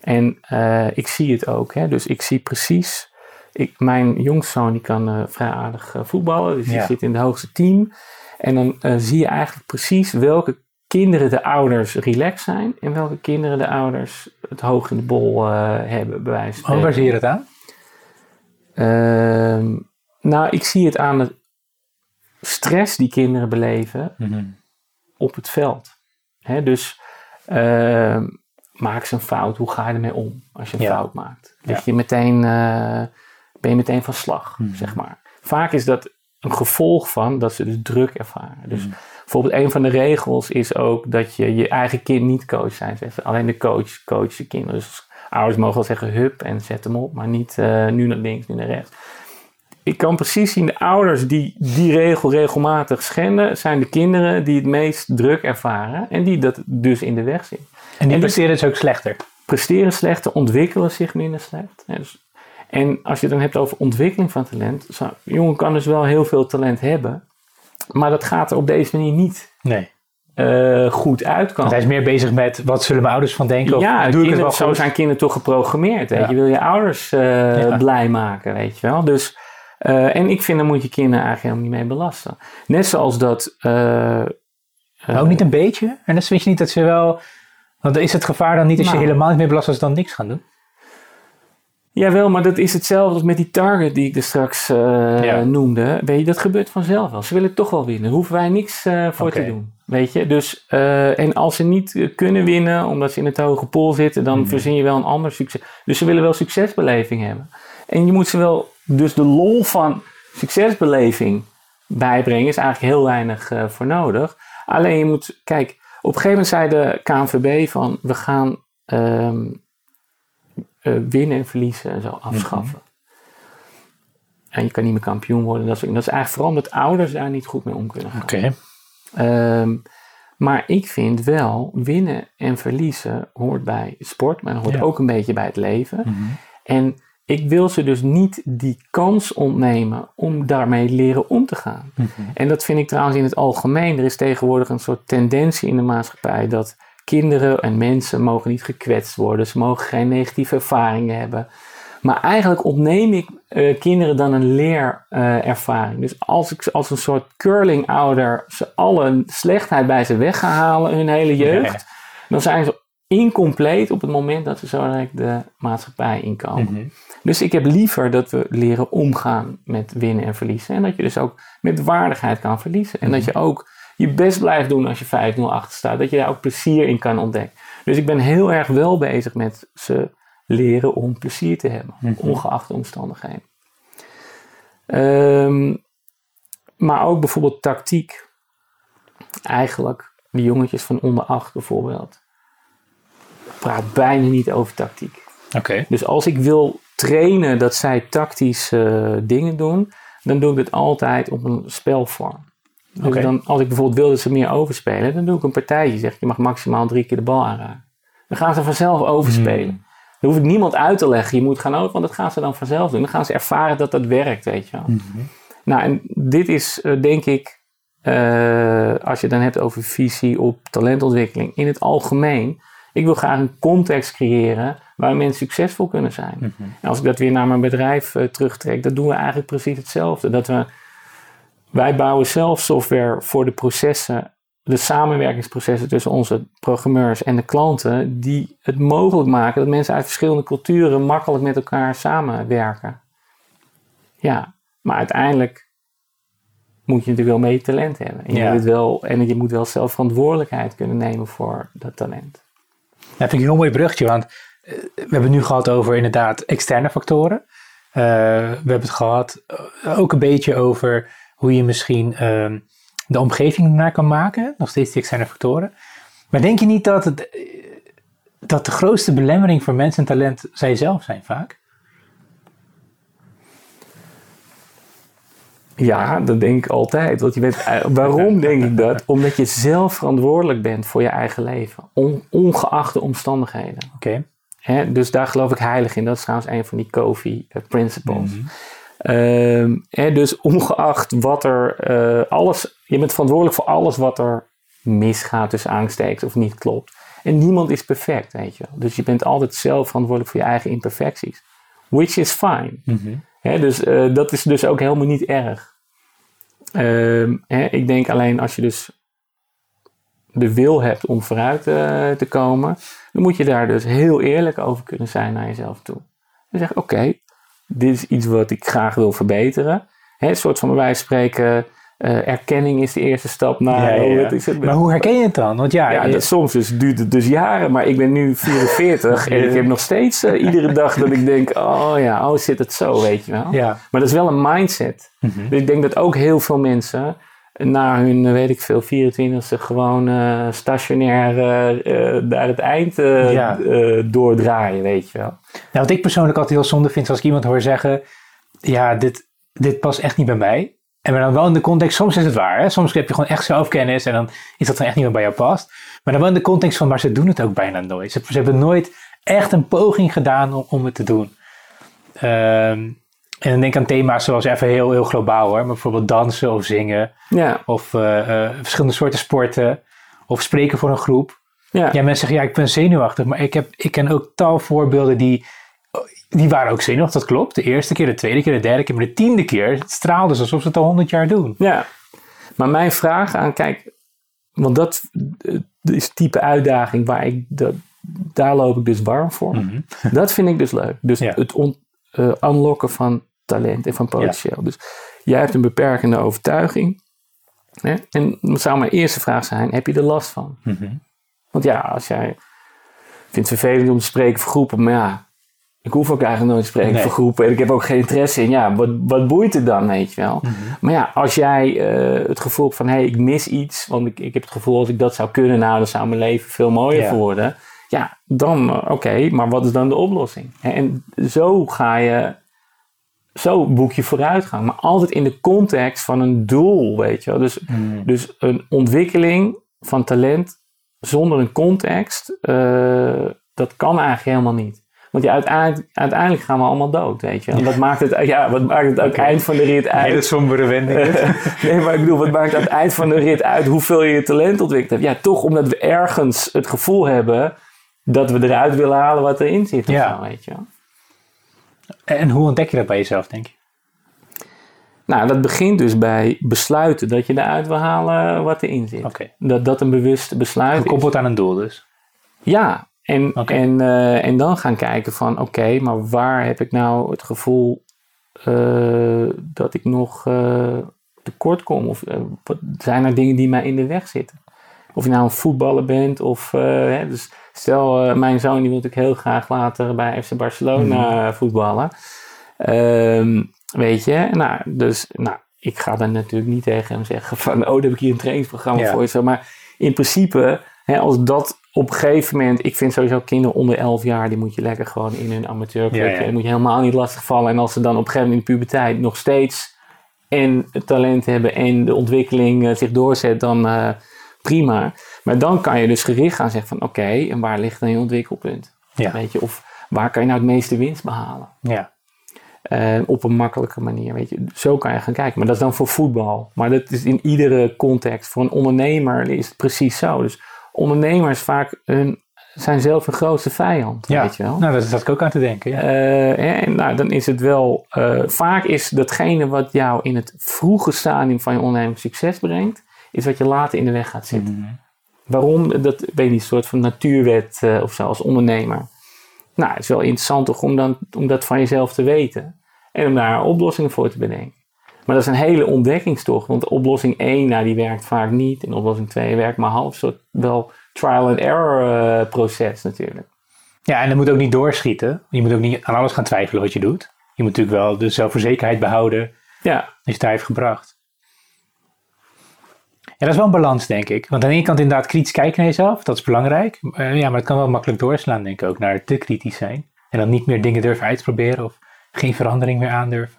En eh, ik zie het ook, hè? dus ik zie precies. Ik, mijn jongste zoon die kan eh, vrij aardig eh, voetballen, dus die zit in het hoogste team. En dan zie je eigenlijk precies welke kinderen de ouders relaxed zijn en welke kinderen de ouders het hoog in de bol hebben, bij wijze van Oh, waar zie je dat aan? Ehm, nou, ik zie het aan de stress die kinderen beleven op het veld. Hè, dus ehm, maak ze een fout, hoe ga je ermee om als je een Ja. fout maakt? Dat Ja. je meteen, eh, ben je meteen van slag, Mhm. zeg maar. Vaak is dat een gevolg van dat ze dus druk ervaren. Dus Mhm. bijvoorbeeld een van de regels is ook dat je je eigen kind niet coach zijn. Zegt, Alleen de coach coacht de kinderen. Dus ouders mogen wel zeggen hup en zet hem op, maar niet eh, nu naar links, nu naar rechts. Ik kan precies zien, de ouders die die regel regelmatig schenden, zijn de kinderen die het meest druk ervaren en die dat dus in de weg zitten. En die En presteren dus ook slechter. presteren slechter, ontwikkelen zich minder slecht. dus, en als je het dan hebt over ontwikkeling van talent, zo, jongen kan dus wel heel veel talent hebben, maar dat gaat er op deze manier niet nee. Uh, goed uitkomen. hij is meer bezig met wat zullen mijn ouders van denken? Of ja, doe kinderen, ik het zo zijn kinderen toch geprogrammeerd. Weet je? je wil je ouders uh, ja. blij maken, weet je wel. Dus, uh, en ik vind, daar moet je kinderen eigenlijk helemaal niet mee belasten. Net zoals dat... ook niet een beetje? En dan vind je niet dat ze wel... Want is het gevaar dan niet als nou, je helemaal niet meer belast als ze dan niks gaan doen? Jawel, maar dat is hetzelfde als met die target die ik er straks uh, ja. noemde. Weet je, dat gebeurt vanzelf wel. Ze willen toch wel winnen. Daar hoeven wij niks uh, voor te doen. Weet je, dus uh, en als ze niet kunnen winnen omdat ze in het hoge pool zitten, dan Hmm. verzin je wel een ander succes. Dus ze willen wel succesbeleving hebben. En je moet ze wel, dus de lol van succesbeleving bijbrengen is eigenlijk heel weinig uh, voor nodig. Alleen je moet, kijk, op een gegeven moment zei de KNVB van we gaan um, uh, winnen en verliezen en zo afschaffen. En je kan niet meer kampioen worden. Dat is, dat is eigenlijk vooral omdat ouders daar niet goed mee om kunnen gaan. Oké. Um, maar ik vind wel, winnen en verliezen hoort bij sport, maar hoort Ja. ook een beetje bij het leven. Mhm. En ik wil ze dus niet die kans ontnemen om daarmee leren om te gaan. Mhm. En dat vind ik trouwens in het algemeen. Er is tegenwoordig een soort tendentie in de maatschappij dat kinderen en mensen mogen niet gekwetst worden. Ze mogen geen negatieve ervaringen hebben. Maar eigenlijk ontneem ik uh, kinderen dan een leerervaring. Uh, dus als ik als een soort curling-ouder ze alle slechtheid bij ze weg ga halen hun hele jeugd, dan zijn ze incompleet op het moment dat ze zo de maatschappij inkomen. Mhm. Dus ik heb liever dat we leren omgaan met winnen en verliezen. En dat je dus ook met waardigheid kan verliezen. En dat je ook je best blijft doen als je 5-0 achter staat. Dat je daar ook plezier in kan ontdekken. Dus ik ben heel erg wel bezig met ze leren om plezier te hebben. Mhm. Ongeacht de omstandigheden. Ehm, maar ook bijvoorbeeld tactiek. Eigenlijk, die jongetjes van onder 8 bijvoorbeeld. Praat bijna niet over tactiek. Oké. Dus als ik wil trainen dat zij tactische uh, dingen doen, dan doe ik het altijd op een spelvorm. Dus dan, als ik bijvoorbeeld wil dat ze meer overspelen, dan doe ik een partijtje. Zeg je mag maximaal drie keer de bal aanraken. Dan gaan ze vanzelf overspelen. Hmm. Dan hoef ik niemand uit te leggen, je moet gaan over, want dat gaan ze dan vanzelf doen. Dan gaan ze ervaren dat dat werkt, weet je wel. Mhm. Nou, en dit is uh, denk ik, uh, als je het dan hebt over visie op talentontwikkeling, in het algemeen. Ik wil graag een context creëren waar mensen succesvol kunnen zijn. Mhm. En als ik dat weer naar mijn bedrijf uh, terugtrek, dan doen we eigenlijk precies hetzelfde. Dat we, wij bouwen zelf software voor de processen, de samenwerkingsprocessen tussen onze programmeurs en de klanten, die het mogelijk maken dat mensen uit verschillende culturen makkelijk met elkaar samenwerken. Ja, maar uiteindelijk moet je natuurlijk wel mee talent hebben. En, Ja. je, moet wel, en je moet wel zelf verantwoordelijkheid kunnen nemen voor dat talent. Vind ik een heel mooi bruggetje, want eh, we hebben het nu gehad over inderdaad externe factoren. Eh, we hebben het gehad eh, ook een beetje over hoe je misschien ehm, de omgeving ernaar kan maken. Nog steeds die externe factoren. Maar denk je niet dat, het, dat de grootste belemmering voor mensen en talent zij zelf zijn vaak? Ja, dat denk ik altijd. Want je bent, eh, waarom denk ik dat? Omdat je zelf verantwoordelijk bent voor je eigen leven. On, ongeacht de omstandigheden. Oké. Dus daar geloof ik heilig in. Dat is trouwens een van die Covey uh, principles. Mhm. Ehm, hè, dus ongeacht wat er uh, alles, je bent verantwoordelijk voor alles wat er misgaat tussen aanstekens of niet klopt. En niemand is perfect, weet je. Dus je bent altijd zelf verantwoordelijk voor je eigen imperfecties. Which is fine. Mhm. Dus uh, dat is dus ook helemaal niet erg. Ehm, ik denk alleen als je dus de wil hebt om vooruit uh, te komen, dan moet je daar dus heel eerlijk over kunnen zijn naar jezelf toe. En zeggen, oké, dit is iets wat ik graag wil verbeteren. Een soort van bij spreken, uh, erkenning is de eerste stap naar... Ja, ja, ja. Is het, maar hoe herken je het dan? Want ja, ja je... dat, soms dus, duurt het dus jaren, maar ik ben nu 44 en ik heb nog steeds uh, iedere dag dat ik denk, oh ja, oh zit het zo, weet je wel. Ja. Maar dat is wel een mindset. Mm -hmm. Dus ik denk dat ook heel veel mensen na hun, weet ik veel, 24e gewoon uh, stationair uh, naar het eind ja. doordraaien, weet je wel. Nou, wat ik persoonlijk altijd heel zonde vind, als ik iemand hoor zeggen, ja, dit, dit past echt niet bij mij. En maar dan wel in de context, soms is het waar, hè? soms heb je gewoon echt zelfkennis en dan is dat dan echt niet meer bij jou past. Maar dan wel in de context van, maar ze doen het ook bijna nooit. Ze, ze hebben nooit echt een poging gedaan om, om het te doen. Ehm, en dan denk ik aan thema's zoals even heel, heel globaal hoor. Maar bijvoorbeeld dansen of zingen. Ja. Of eh, eh, verschillende soorten sporten. Of spreken voor een groep. Ja. Ja, mensen zeggen ja, ik ben zenuwachtig. Maar ik, heb, ik ken ook tal voorbeelden die, die waren ook zenuwachtig. Dat klopt. De eerste keer, de tweede keer, de derde keer. Maar de tiende keer het straalde ze alsof ze het al honderd jaar doen. Ja, maar mijn vraag aan, kijk, want dat eh, is type uitdaging waar ik, dat, daar loop ik dus warm voor. Mhm. Dat vind ik dus leuk. Dus Ja. het on, eh, unlocken van talent en van potentieel. Dus jij hebt een beperkende overtuiging. Hè? En dan zou mijn eerste vraag zijn, heb je er last van? Mhm. Want ja, als jij vindt het vervelend om te spreken voor groepen, maar ja, ik hoef ook eigenlijk nooit te spreken Nee. voor groepen en ik heb ook geen interesse in. Ja, wat, wat boeit het dan, weet je wel? Maar ja, als jij eh, het gevoel hebt van, hé, hey, ik mis iets, want ik, ik heb het gevoel als ik dat zou kunnen, nou, dan zou mijn leven veel mooier Ja. worden. Ja, dan eh, oké, maar wat is dan de oplossing? En zo ga je, zo boek je vooruitgang, maar altijd in de context van een doel, weet je wel. Dus, dus een ontwikkeling van talent zonder een context, eh, dat kan eigenlijk helemaal niet. Want ja, uiteindelijk, uiteindelijk gaan we allemaal dood, weet je. En wat maakt het, ja, wat maakt het het eind van de rit uit? Hele sombere wending. nee, maar ik bedoel, wat maakt aan het eind van de rit uit hoeveel je je talent ontwikkeld hebt? Ja, toch omdat we ergens het gevoel hebben dat we eruit willen halen wat erin zit. Of Ja. zo, weet je. en hoe ontdek je dat bij jezelf, denk je? Nou, dat begint dus bij besluiten dat je eruit wil halen wat erin zit. Oké. Dat dat een bewust besluit is. Gekoppeld aan een doel dus. Ja, en, en, eh, en dan gaan kijken van oké, maar waar heb ik nou het gevoel eh, dat ik nog eh, tekort kom? Of wat, zijn er dingen die mij in de weg zitten? Of je nou een voetballer bent of... hè, dus stel, mijn zoon die wil natuurlijk heel graag later bij FC Barcelona voetballen. Ehm, weet je, nou, dus nou, ik ga dan natuurlijk niet tegen hem zeggen van... oh, dan heb ik hier een trainingsprogramma Ja. voor je. Zo, maar in principe, hè, als dat op een gegeven moment... Ik vind sowieso kinderen onder 11 jaar... die moet je lekker gewoon in hun amateurclub... Ja, ja. en moet je helemaal niet lastigvallen. En als ze dan op een gegeven moment in de puberteit nog steeds... en het talent hebben en de ontwikkeling eh, zich doorzet... dan eh, prima. Maar dan kan je dus gericht gaan zeggen van... oké, en waar ligt dan je ontwikkelpunt? Ja. Weet je, of waar kan je nou het meeste winst behalen? Ja. Eh, op een makkelijke manier. Weet je. Zo kan je gaan kijken. Maar dat is dan voor voetbal. Maar dat is in iedere context. Voor een ondernemer is het precies zo. Dus ondernemers vaak hun, zijn zelf hun grootste vijand. ja. Weet je wel. Nou, daar zat ik ook aan te denken. Ja. Eh, en nou, dan is het wel. eh, vaak is datgene wat jou in het vroege stadium van je onderneming succes brengt. Is wat je later in de weg gaat zitten. Mhm. Waarom? Dat weet niet, een soort van natuurwet eh, of zo als ondernemer. Nou, het is wel interessant toch om, dan, om dat van jezelf te weten. En om daar oplossingen voor te bedenken. Maar dat is een hele ontdekkingstocht. Want oplossing 1, nou, die werkt vaak niet. En oplossing 2 werkt maar half. Soort wel trial and error eh, proces natuurlijk. Ja, en dat moet ook niet doorschieten. Je moet ook niet aan alles gaan twijfelen wat je doet. Je moet natuurlijk wel de zelfverzekerheid behouden Ja, als je het daar heeft gebracht. Ja, dat is wel een balans, denk ik. Want aan de ene kant inderdaad kritisch kijken naar jezelf, dat is belangrijk. Eh, ja, maar het kan wel makkelijk doorslaan, denk ik ook, naar te kritisch zijn. En dan niet meer dingen durven uitproberen of geen verandering meer aandurven.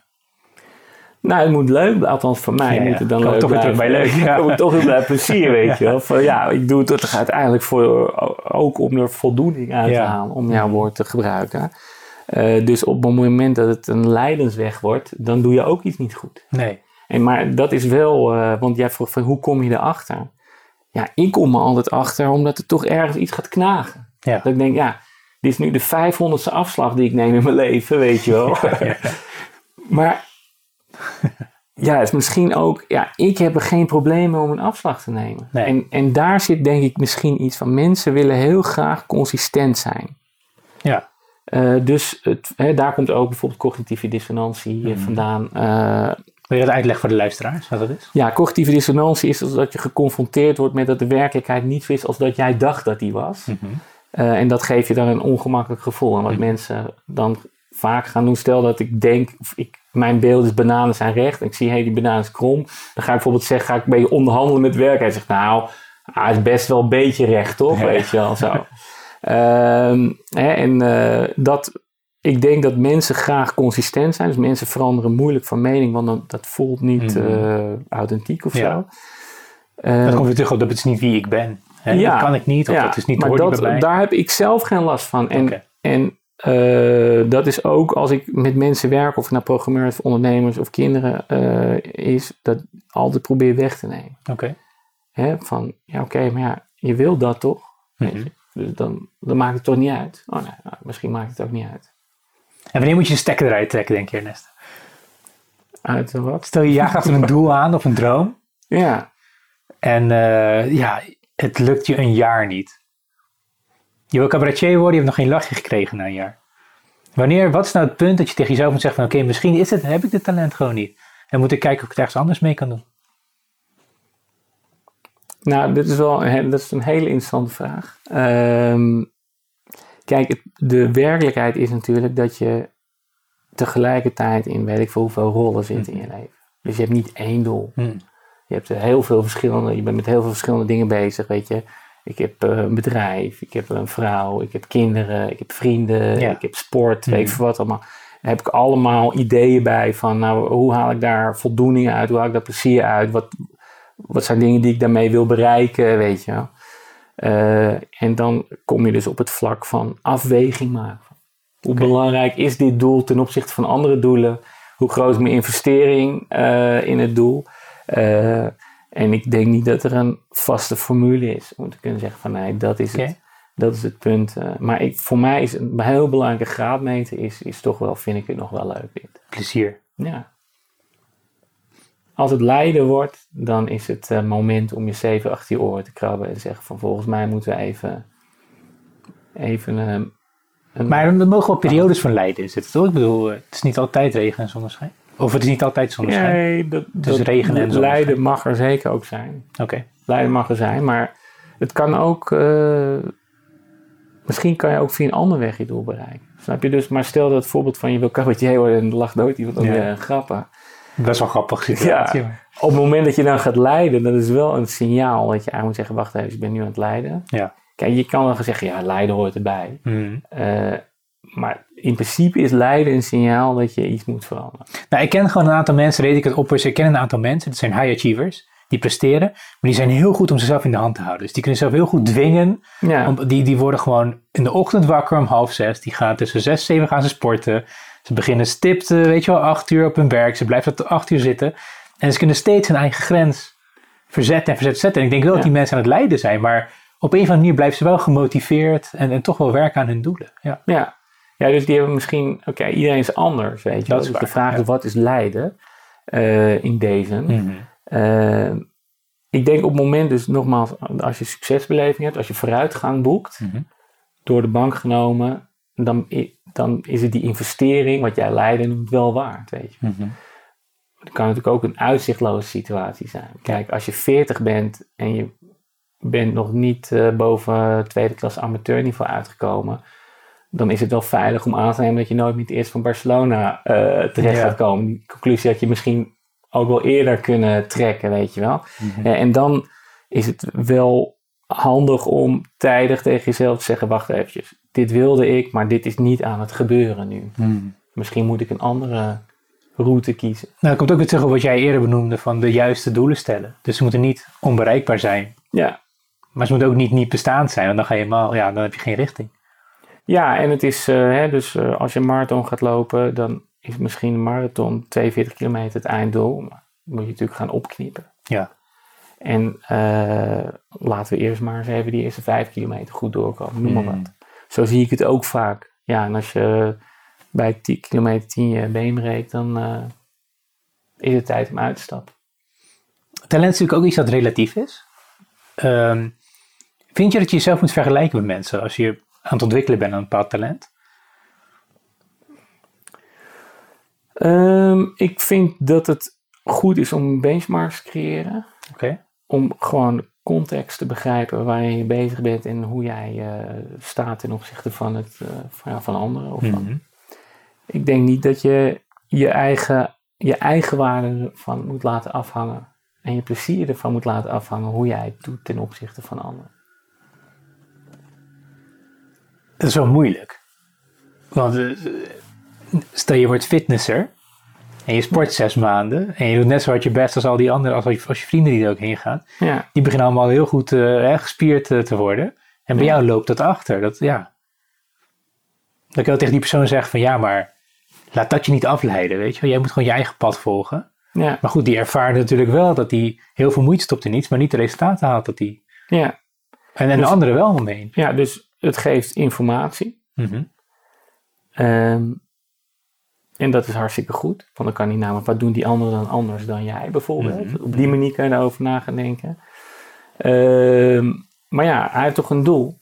Nou, het moet leuk, althans voor mij Ja, moet ja. het dan leuk toch weer terug bij leuk, ja. Kom ik toch weer bij plezier, weet je wel. Van, ja, ik doe het uiteindelijk voor, ook om er voldoening uit te Ja. halen, om jouw woord te gebruiken. Eh, dus op het moment dat het een lijdensweg wordt, dan doe je ook iets niet goed. Nee. En, maar dat is wel, eh, want jij vroeg van hoe kom je erachter? Ja, ik kom er altijd achter omdat er toch ergens iets gaat knagen. Ja. Dat ik denk, ja, dit is nu de 500ste afslag die ik neem in mijn leven, weet je wel. maar ja, het is misschien ook, ja, ik heb er geen probleem mee om een afslag te nemen. Nee. En, en daar zit denk ik misschien iets van, mensen willen heel graag consistent zijn. Ja. Eh, dus het, hè, daar komt ook bijvoorbeeld cognitieve dissonantie Mhm. eh, vandaan. Eh, Wil je dat uitleggen voor de luisteraars, wat dat is? ja, cognitieve dissonantie is dus dat je geconfronteerd wordt met dat de werkelijkheid niet zo is als dat jij dacht dat die was. Mhm. En dat geeft je dan een ongemakkelijk gevoel. En wat mensen dan vaak gaan doen, stel dat ik denk, of ik, mijn beeld is bananen zijn recht en ik zie, hé, hey, die banaan is krom. Dan ga ik bijvoorbeeld zeggen, ga ik een beetje onderhandelen met werk. Hij zegt, nou, ah, hij is best wel een beetje recht, toch? Ja. Weet je wel, zo. Ehm, hè, en eh, dat, ik denk dat mensen graag consistent zijn. Dus mensen veranderen moeilijk van mening, want dan, dat voelt niet Mhm. eh, authentiek of Ja. zo. Dat komt weer terug op dat het is niet wie ik ben. Hè? Ja. Dat kan ik niet, of ja, dat is niet maar dat, daar heb ik zelf geen last van. En en uh, dat is ook als ik met mensen werk, of het nou programmeurs, ondernemers of kinderen uh, is, dat altijd probeer weg te nemen. Oké. Okay. Van, ja oké, maar ja, je wil dat toch? Mm -hmm. Dus dan, dan maakt het toch niet uit. Oh nee, nou, misschien maakt het ook niet uit. En wanneer moet je de stekker eruit trekken, denk je, Ernest? Uit wat? Stel je jaagt achter een doel aan of een droom. Ja. En uh, ja, het lukt je een jaar niet. Je wil cabaretier worden, je hebt nog geen lachje gekregen na een jaar. Wanneer, wat is nou het punt dat je tegen jezelf moet zeggen van oké, misschien is het, heb ik dit talent gewoon niet. En moet ik kijken of ik het ergens anders mee kan doen. Nou, dit is wel dat is een hele interessante vraag. Um, kijk, het, de werkelijkheid is natuurlijk dat je tegelijkertijd in weet ik veel hoeveel rollen zit in je leven. Dus je hebt niet één doel. Hmm. Je hebt heel veel verschillende, je bent met heel veel verschillende dingen bezig, weet je. Ik heb uh, een bedrijf, ik heb een vrouw, ik heb kinderen, ik heb vrienden, Ja. ik heb sport, Mhm. weet ik veel wat allemaal. Daar heb ik allemaal ideeën bij van, nou, hoe haal ik daar voldoening uit? Hoe haal ik daar plezier uit? Wat, wat zijn dingen die ik daarmee wil bereiken, weet je? Eh, en dan kom je dus op het vlak van afweging maken. Hoe belangrijk is dit doel ten opzichte van andere doelen? Hoe groot is mijn investering eh, in het doel? Eh, en ik denk niet dat er een vaste formule is om te kunnen zeggen van nee, dat is het. Dat is het punt. eh. maar ik, voor mij is een heel belangrijke graadmeter is, is toch wel, vind ik het nog wel leuk dit. Plezier. Ja. Als het lijden wordt, dan is het eh, moment om je zeven achter je oren te krabben en te zeggen van volgens mij moeten we even, even een, Maar er mogen wel periodes van lijden in zitten, toch? Ik bedoel, het is niet altijd regen en zonneschijn. Of het is niet altijd zonneschijn. Nee, dat, Dus dat- regen en zonneschijn. lijden mag er zeker ook zijn. Oké. Lijden mag er zijn, maar het kan ook. eh, misschien kan je ook via een andere weg je doel bereiken. Snap je dus? Maar stel dat het voorbeeld van je wil cabaretier worden en er lacht nooit iemand om Ja. je grappen. Best wel grappig situatie. Ja. Op het moment dat je dan gaat lijden, dat is wel een signaal dat je eigenlijk moet zeggen: wacht even, ik ben nu aan het lijden. Ja. Kijk, je kan wel gaan zeggen: ja, lijden hoort erbij. Mhm. Eh, maar in principe is lijden een signaal dat je iets moet veranderen. Nou, ik ken gewoon een aantal mensen, weet ik het op, ik ken een aantal mensen, dat zijn high achievers, die presteren, maar die zijn heel goed om zichzelf in de hand te houden. Dus die kunnen zichzelf heel goed dwingen. Ja, Om, die, die worden gewoon in de ochtend wakker om half zes, die gaan tussen zes, zeven gaan ze sporten. Ze beginnen stipt, weet je wel, acht uur op hun werk, ze blijven tot acht uur zitten. En ze kunnen steeds hun eigen grens verzetten en verzetten, zetten. En ik denk wel dat die mensen aan het lijden zijn, maar op een of andere manier blijven ze wel gemotiveerd en, en toch wel werken aan hun doelen. Ja. Ja. Ja, dus die hebben misschien, oké, iedereen is anders, weet je. wel. is Dus de vraag ja. is, wat is lijden eh, in deze? Mhm. Eh, ik denk op het moment, dus nogmaals, als je succesbeleving hebt, als je vooruitgang boekt, Mhm. door de bank genomen, dan, dan is het die investering, wat jij lijden noemt, wel waard, weet je. Mhm. Het kan natuurlijk ook een uitzichtloze situatie zijn. Kijk, als je 40 bent en je bent nog niet eh, boven tweede klas amateurniveau uitgekomen, dan is het wel veilig om aan te nemen dat je nooit het eerst van Barcelona eh, terecht Ja. gaat komen. Die conclusie had je misschien ook wel eerder kunnen trekken, weet je wel. Mhm. Eh, en dan is het wel handig om tijdig tegen jezelf te zeggen, wacht eventjes, dit wilde ik, maar dit is niet aan het gebeuren nu. Mhm. Misschien moet ik een andere route kiezen. Nou, dat komt ook weer terug op wat jij eerder benoemde van de juiste doelen stellen. Dus ze moeten niet onbereikbaar zijn, Ja, maar ze moeten ook niet niet bestaand zijn, want dan ga je helemaal, ja, dan heb je geen richting. Ja, en het is, eh, hè, dus eh, als je een marathon gaat lopen, dan is misschien een marathon 42 kilometer het einddoel. Maar dan moet je natuurlijk gaan opknippen. Ja. En eh, laten we eerst maar eens even die eerste 5 kilometer goed doorkomen, noem maar Mm. wat. Zo zie ik het ook vaak. Ja, en als je bij 10 kilometer 10 je been breekt, dan is het tijd om uit te stappen. Talent is natuurlijk ook iets dat relatief is. Ehm, vind je dat je jezelf moet vergelijken met mensen als je aan het ontwikkelen bent een bepaald talent? Ehm, ik vind dat het goed is om benchmarks te creëren. Om gewoon context te begrijpen waarin je bezig bent en hoe jij eh, staat ten opzichte van, het, eh, van, ja, van anderen. Of van. Mhm. Ik denk niet dat je je eigen, je eigen waarde ervan moet laten afhangen en je plezier ervan moet laten afhangen hoe jij het doet ten opzichte van anderen. Dat is wel moeilijk. Want eh, stel je wordt fitnesser en je sport zes maanden en je doet net zo hard je best als al die anderen, als, je- als je vrienden die er ook heen gaan. Ja, Die beginnen allemaal heel goed hè, gespierd eh, te worden. En bij Ja. jou loopt dat achter. Dat, ja. Dan kan je tegen die persoon zeggen van ja, maar laat dat je niet afleiden, weet je wel. Jij moet gewoon je eigen pad volgen. Ja. Maar goed, die ervaart natuurlijk wel dat hij heel veel moeite stopt in iets, maar niet de resultaten haalt dat hij. Ja. En, en Dus- de anderen wel omheen. ja, dus het geeft informatie. Mhm. Ehm, en dat is hartstikke goed. Want dan kan hij namelijk, wat doen die anderen dan anders dan jij bijvoorbeeld? Mhm. Op die manier kan je daarover na gaan denken. Ehm, maar ja, hij heeft toch een doel.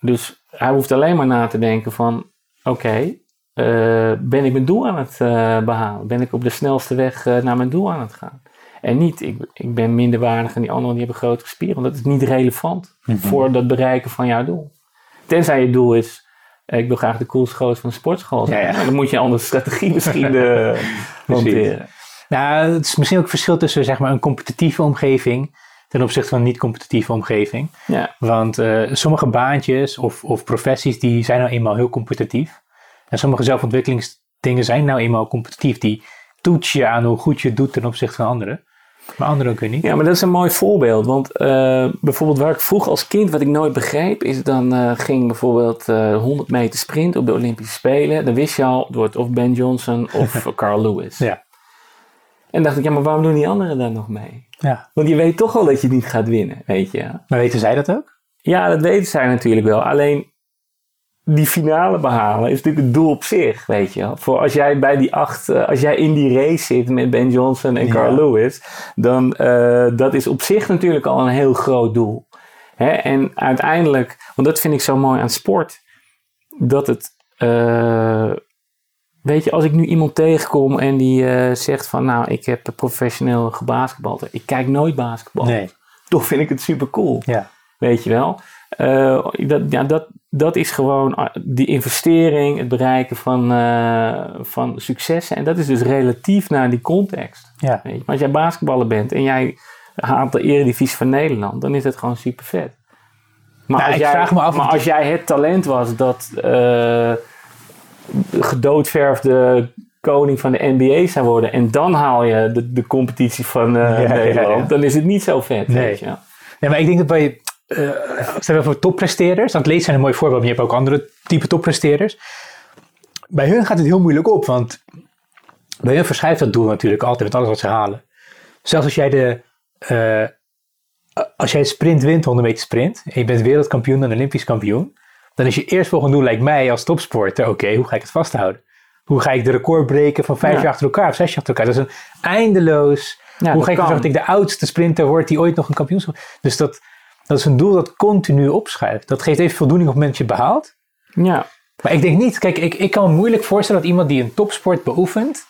Dus hij hoeft alleen maar na te denken van, oké, eh, ben ik mijn doel aan het eh, behalen? Ben ik op de snelste weg eh, naar mijn doel aan het gaan? En niet, ik, ik ben minder waardig en die anderen die hebben grotere spieren. Want dat is niet relevant Mhm. voor het bereiken van jouw doel. Tenzij je doel is, eh, ik wil graag de coolste gozer van de sportschool zijn. Ja, ja. Dan moet je een andere strategie misschien eh hanteren. Nou, het is misschien ook het verschil tussen zeg maar, een competitieve omgeving ten opzichte van een niet-competitieve omgeving. Ja, Want eh, sommige baantjes of, of professies die zijn nou eenmaal heel competitief. En sommige zelfontwikkelingsdingen zijn nou eenmaal competitief. Die toets je aan hoe goed je het doet ten opzichte van anderen. Maar anderen ook weer niet. ja, maar dat is een mooi voorbeeld. Want eh, bijvoorbeeld waar ik vroeg als kind, wat ik nooit begreep, is dan eh, ging bijvoorbeeld eh 100 meter sprint op de Olympische Spelen. Dan wist je al, het wordt of Ben Johnson of Carl Lewis. Ja. En dacht ik, ja, maar waarom doen die anderen daar nog mee? ja. Want je weet toch al dat je niet gaat winnen, weet je. Maar weten zij dat ook? Ja, dat weten zij natuurlijk wel. Alleen die finale behalen is natuurlijk het doel op zich, weet je. Voor als jij bij die acht, eh, als jij in die race zit met Ben Johnson en Ja. Carl Lewis, dan uh, dat is op zich natuurlijk al een heel groot doel. Hè? En uiteindelijk, want dat vind ik zo mooi aan sport, dat het, uh, weet je, als ik nu iemand tegenkom en die uh, zegt van, nou, ik heb professioneel gebasketbald, ik kijk nooit basketbal. Nee. Toch vind ik het super cool. Ja. Weet je wel? Uh, dat, ja, dat, dat is gewoon die investering, het bereiken van, uh, van successen. En dat is dus relatief naar die context. Ja. Weet je? Maar als jij basketballer bent en jij haalt de eredivisie van Nederland, dan is het gewoon super vet. Maar, nou, als, ik jij, vraag me af maar als jij het talent was dat uh, gedoodverfde koning van de NBA zou worden en dan haal je de, de competitie van uh, ja, Nederland, ja, ja. dan is het niet zo vet. Nee. Weet je? nee, maar ik denk dat bij uh, we voor toppresteerders, atleten zijn een mooi voorbeeld, maar je hebt ook andere type toppresteerders. Bij hun gaat het heel moeilijk op, want bij hun verschuift dat doel natuurlijk altijd met alles wat ze halen. Zelfs als jij de, uh, als jij sprint wint, 100 meter sprint, en je bent wereldkampioen en olympisch kampioen, dan is je eerstvolgende doel, lijkt mij als topsporter, oké, okay, hoe ga ik het vasthouden? Hoe ga ik de record breken van vijf Ja. jaar achter elkaar of zes jaar achter elkaar? Dat is een eindeloos... Ja, hoe ga ik ervoor dat ik de oudste sprinter word die ooit nog een kampioenschap... Dus dat, dat is een doel dat continu opschuift. Dat geeft even voldoening op het moment dat je behaalt. Ja, Maar ik denk niet, kijk, ik, ik kan me moeilijk voorstellen dat iemand die een topsport beoefent,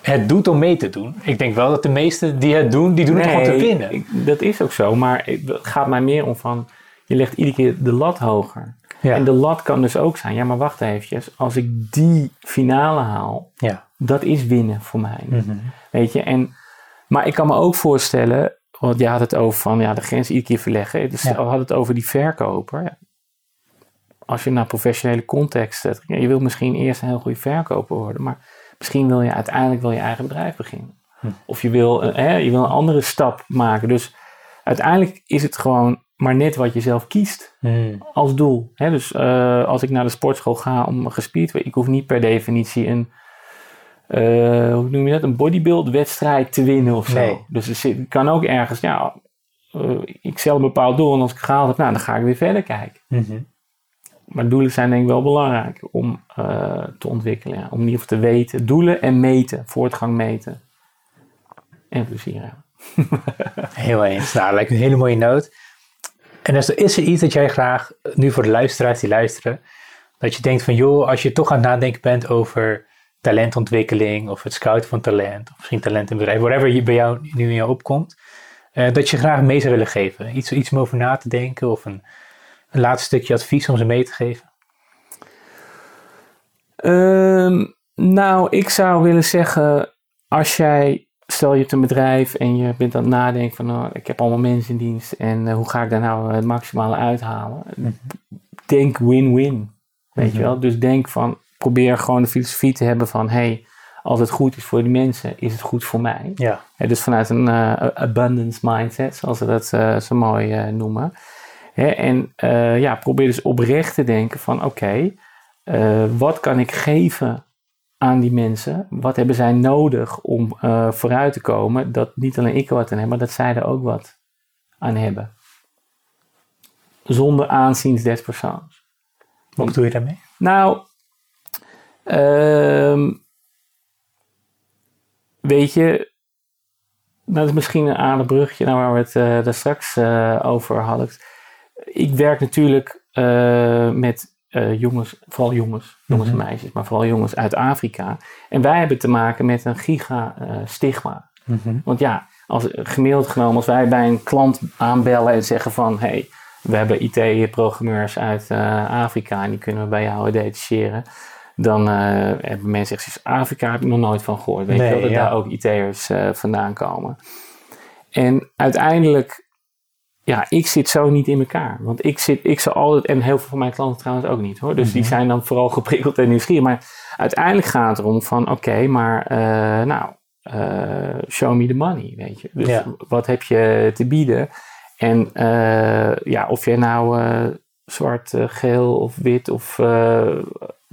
het doet om mee te doen. Ik denk wel dat de meesten die het doen, die doen het gewoon te winnen. ik- dat is ook zo. Maar het gaat mij meer om van, je legt iedere keer de lat hoger. ja. En de lat kan dus ook zijn, ja maar wacht eventjes, als ik die finale haal, ja. dat is winnen voor mij. Mhm. Weet je, en, maar ik kan me ook voorstellen, want je had het over van ja, de grens iedere keer verleggen. Dus Ja. we hadden het over die verkoper. Als je naar professionele context je wilt misschien eerst een heel goede verkoper worden, maar misschien wil je uiteindelijk wel je eigen bedrijf beginnen. Hm. Of je wil, eh, hè, je wil een andere stap maken. Dus uiteindelijk is het gewoon maar net wat je zelf kiest Mm. als doel. Hè? Dus eh, als ik naar de sportschool ga om gespierd te worden, ik hoef niet per definitie een, eh, hoe noem je dat, een bodybuild wedstrijd te winnen of zo. Nee. Dus zit, kan ook ergens, ja, eh, ik stel een bepaald doel en als ik het gehaald heb, nou, dan ga ik weer verder kijken. Mhm. Maar doelen zijn denk ik wel belangrijk om eh, te ontwikkelen. Ja. Om in ieder geval te weten, doelen en meten, voortgang meten. En plezier hebben. Heel eens. Nou, dat lijkt me een hele mooie noot. En er, is er iets dat jij graag, nu voor de luisteraars die luisteren, dat je denkt van joh, als je toch aan het nadenken bent over talentontwikkeling of het scouten van talent, of misschien talent in bedrijf, whatever je bij jou nu in jou opkomt, eh, dat je graag mee zou willen geven. Iets, iets om over na te denken of een, een laatste stukje advies om ze mee te geven. Ehm, nou, ik zou willen zeggen, als jij, stel je hebt een bedrijf en je bent aan het nadenken van, nou, ik heb allemaal mensen in dienst en eh, hoe ga ik daar nou het maximale uithalen? Denk win-win, weet Mhm. je wel? Dus denk van, probeer gewoon de filosofie te hebben van, hey, als het goed is voor die mensen, is het goed voor mij. Ja. Dus vanuit een eh, abundance mindset, zoals ze dat eh, zo mooi eh, noemen. En ja, probeer dus oprecht te denken van oké, wat kan ik geven aan die mensen? Wat hebben zij nodig om vooruit te komen? Dat niet alleen ik wat aan heb, maar dat zij er ook wat aan hebben. Zonder aanzien des persoons. Wat bedoel je daarmee? Nou, uh, weet je, dat is misschien een aardig brugje naar waar we het uh, daar straks uh, over hadden. Ik werk natuurlijk uh, met jongens, vooral jongens, jongens en mhm. meisjes, maar vooral jongens uit Afrika. En wij hebben te maken met een giga stigma. Mm -hmm. Want ja, als, gemiddeld genomen, als wij bij een klant aanbellen en zeggen van... Hey, we hebben IT-programmeurs uit Afrika en die kunnen we bij jou detacheren dan uh, hebben mensen gezegd, Afrika heb ik nog nooit van gehoord. Weet je wel, dat daar ook IT'ers uh, vandaan komen. En uiteindelijk, ja, ik zit zo niet in elkaar. Want ik zit, ik zou altijd, en heel veel van mijn klanten trouwens ook niet hoor. Dus die mhm. zijn dan vooral geprikkeld en nieuwsgierig. Maar uiteindelijk gaat het erom van, oké, maar uh, nou, show me the money, weet je. Dus wat heb je te bieden? En ja, of jij nou zwart, geel of wit of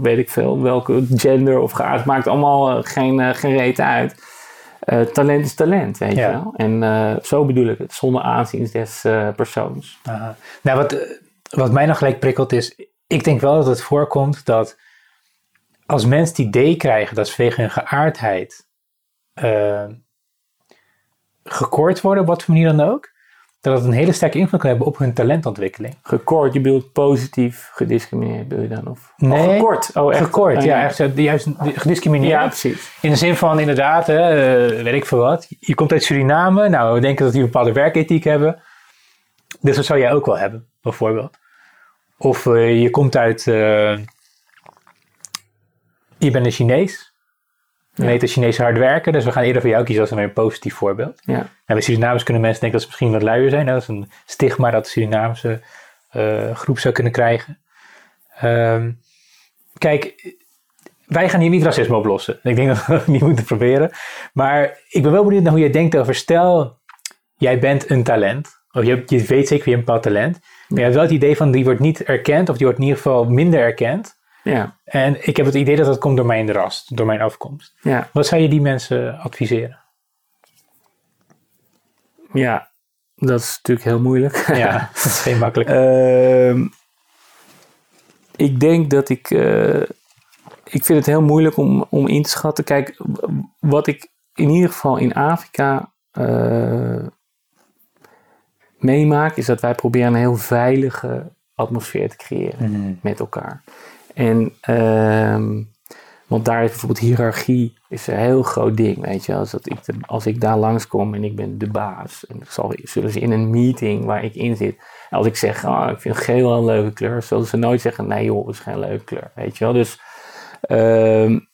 weet ik veel, welke gender of geaard, maakt allemaal eh, geen, uh, geen reet uit. Uh, talent is talent, weet je wel. En uh, zo bedoel ik het, zonder aanzien des persoons. Aha. Nou, wat, wat mij nog gelijk prikkelt is, ik denk wel dat het voorkomt dat als mensen het idee krijgen dat ze vanwege hun geaardheid gekort worden, op wat voor manier dan ook, dat het een hele sterke invloed kan hebben op hun talentontwikkeling. Gekort, je bedoelt positief gediscrimineerd, bedoel je dan? Of, nee, gekort. Oh, echt? Gekort, oh, ja, echt, juist gediscrimineerd. Ja, precies. In de zin van inderdaad, hè, uh, weet ik veel wat, je komt uit Suriname, nou we denken dat die een bepaalde werkethiek hebben, dus dat zou jij ook wel hebben, bijvoorbeeld. Of uh, je komt uit, uh, je bent een Chinees, Chinese hard werken, dus we gaan eerder voor jou kiezen als een positief voorbeeld. Ja. En bij Surinamers kunnen mensen denken dat ze misschien wat luier zijn. Dat is een stigma dat de Surinaamse uh, groep zou kunnen krijgen. Um, kijk, wij gaan hier niet racisme oplossen. Ik denk dat we dat niet moeten proberen. Maar ik ben wel benieuwd naar hoe jij denkt over, stel, jij bent een talent. Of je, je weet zeker wie een bepaald talent. Maar je hebt wel het idee van, die wordt niet erkend, of die wordt in ieder geval minder erkend. Ja. En ik heb het idee dat dat komt door mijn rast, door mijn afkomst. Ja. Wat zou je die mensen adviseren? Ja, dat is natuurlijk heel moeilijk. Ja, dat is geen makkelijk. uh, ik denk dat ik. Uh, ik vind het heel moeilijk om, om in te schatten. Kijk, wat ik in ieder geval in Afrika uh, meemaak, is dat wij proberen een heel veilige atmosfeer te creëren mhm. met elkaar. En, um, want daar is bijvoorbeeld hiërarchie is een heel groot ding, weet je. Als, dat ik, als ik daar langskom en ik ben de baas, en zal, zullen ze in een meeting waar ik in zit, als ik zeg, oh, ik vind geel een leuke kleur, zullen ze nooit zeggen, nee joh, dat is geen leuke kleur, weet je wel. Dus, um,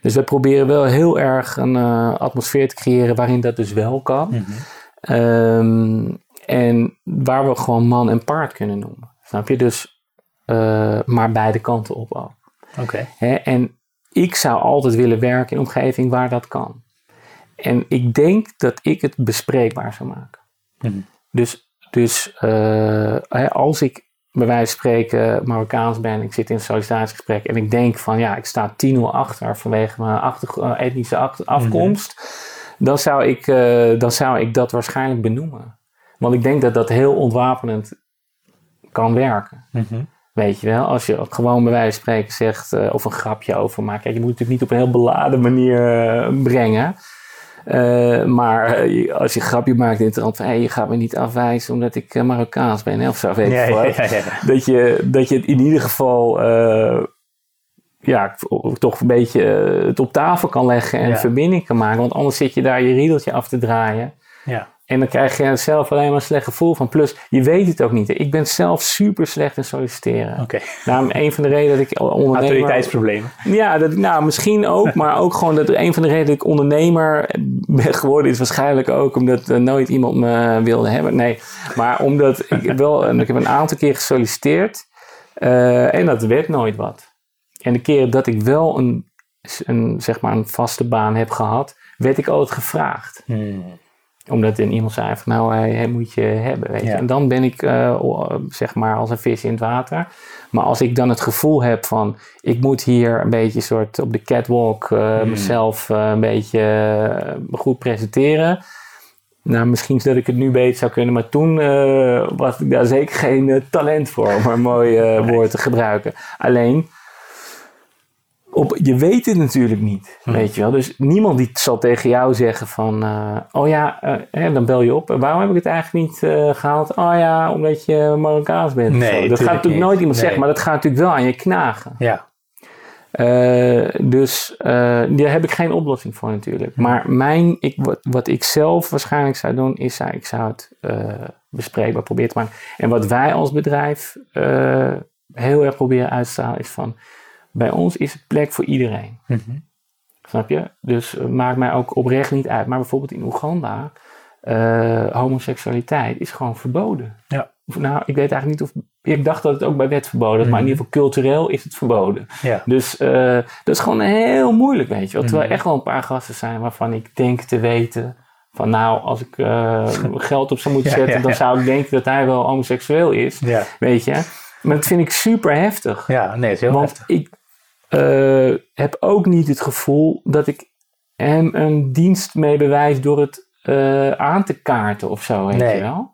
dus we proberen wel heel erg een uh, atmosfeer te creëren waarin dat dus wel kan. Mm -hmm. um, en waar we gewoon man en paard kunnen noemen. Snap je? Dus uh, maar beide kanten op ook. Oké. En ik zou altijd willen werken in een omgeving waar dat kan. En ik denk dat ik het bespreekbaar zou maken. Mm Dus, dus uh, als ik bij wijze van spreken Marokkaans ben, ik zit in een sollicitatiegesprek en ik denk van ja, ik sta 10-0 achter vanwege mijn achter, uh, etnische achter, mhm. afkomst, dan, zou ik, uh, dan zou ik dat waarschijnlijk benoemen. Want ik denk dat dat heel ontwapenend kan werken. Mm Weet je wel, als je gewoon bij wijze van spreken zegt uh, of een grapje over maakt. Kijk, je moet het natuurlijk niet op een heel beladen manier uh, brengen. Uh, maar als je een grapje maakt in het rand van hey, je gaat me niet afwijzen omdat ik Marokkaans ben hè, of zo, weet je ja, ja, ja, Dat, je, dat je het in ieder geval ja, toch een beetje het op tafel kan leggen en verbinding kan maken. Want anders zit je daar je riedeltje af te draaien. Ja. En dan krijg je zelf alleen maar een slecht gevoel van. Plus, je weet het ook niet. Ik ben zelf super slecht in solliciteren. Oké. Okay. Nou, een van de redenen dat ik ondernemer... Autoriteitsproblemen. Ja, dat, nou, misschien ook. maar ook gewoon dat een van de redenen dat ik ondernemer ben geworden... is waarschijnlijk ook omdat uh, nooit iemand me wilde hebben. Nee, maar omdat ik wel... ik heb een aantal keer gesolliciteerd. Uh, en dat werd nooit wat. En de keren dat ik wel een, een, zeg maar een vaste baan heb gehad... werd ik altijd gevraagd. Hmm. Omdat een iemand zei van nou, hij, moet je hebben. Weet je. Ja. En dan ben ik eh, zeg maar als een vis in het water. Maar als ik dan het gevoel heb van ik moet hier een beetje soort op de catwalk eh, Hmm. mezelf eh, een beetje goed presenteren. Nou, misschien dat ik het nu beter zou kunnen, maar toen was ik daar zeker geen talent voor om een mooi woord te gebruiken. Alleen, op, je weet het natuurlijk niet, Hm. weet je wel. Dus niemand die zal tegen jou zeggen van, eh, oh ja, eh, hè, dan bel je op. Waarom heb ik het eigenlijk niet eh, gehaald? Oh ja, omdat je Marokkaans bent. Nee, dat gaat natuurlijk niet. nooit iemand Nee. zeggen, maar dat gaat natuurlijk wel aan je knagen. Ja. Dus daar heb ik geen oplossing voor natuurlijk. Maar mijn, ik, wat, wat ik zelf waarschijnlijk zou doen, is ik zou het bespreekbaar proberen te maken. En wat wij als bedrijf heel erg proberen uit te stralen is van, bij ons is het plek voor iedereen. Mhm. Snap je? Dus het maakt mij ook oprecht niet uit. Maar bijvoorbeeld in Oeganda, eh, homoseksualiteit is gewoon verboden. Ja. Of, nou, ik weet eigenlijk niet of. Ik dacht dat het ook bij wet verboden was, maar in Mhm. ieder geval cultureel is het verboden. Ja. Dus eh, dat is gewoon heel moeilijk, weet je wel. Terwijl Mhm. er echt wel een paar gasten zijn waarvan ik denk te weten. Van nou, als ik eh, geld op zou moeten Ja, zetten, dan zou ik denken dat hij wel homoseksueel is. Weet je. Maar dat vind ik super heftig. ja, nee, het is heel Want heftig. ik eh, heb ook niet het gevoel dat ik hem een dienst mee bewijs door het eh, aan te kaarten of zo, weet Nee. je wel.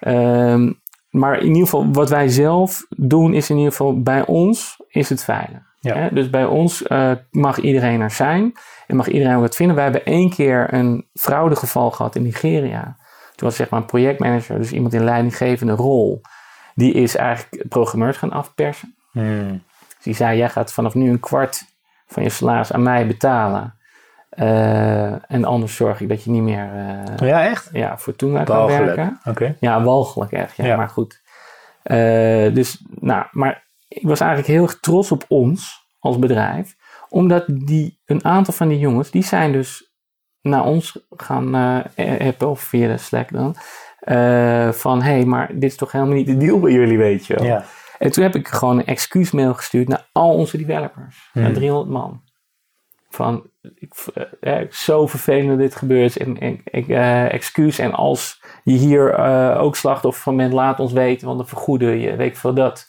Ehm, maar in ieder geval, wat wij zelf doen, is in ieder geval bij ons is het veilig. Ja. Hè? Dus bij ons eh, mag iedereen er zijn en mag iedereen wat vinden. Wij hebben één keer een fraudegeval gehad in Nigeria. Toen was zeg maar een projectmanager, dus iemand in leidinggevende rol. Die is eigenlijk programmeurs gaan afpersen. Hmm. Die zei, jij gaat vanaf nu een kwart van je salaris aan mij betalen. Eh, en anders zorg ik dat je niet meer eh, Ja, echt? ja, voor Toenga kan werken. Oké. Ja, walgelijk echt. Ja, Ja. maar goed. Eh, dus, nou, maar ik was eigenlijk heel erg trots op ons als bedrijf. Omdat die, een aantal van die jongens, die zijn dus naar ons gaan appen, of via de Slack dan. van, hé, hey, maar dit is toch helemaal niet de deal bij jullie, weet je wel. Ja. En toen heb ik gewoon een excuusmail gestuurd naar al onze developers. Hmm. Naar 300 man. Van, ik, eh, eh, zo vervelend dat dit gebeurt. En, en ik, eh, excuus. En als je hier eh, ook slachtoffer van bent, laat ons weten. Want dan vergoeden je, weet ik veel dat.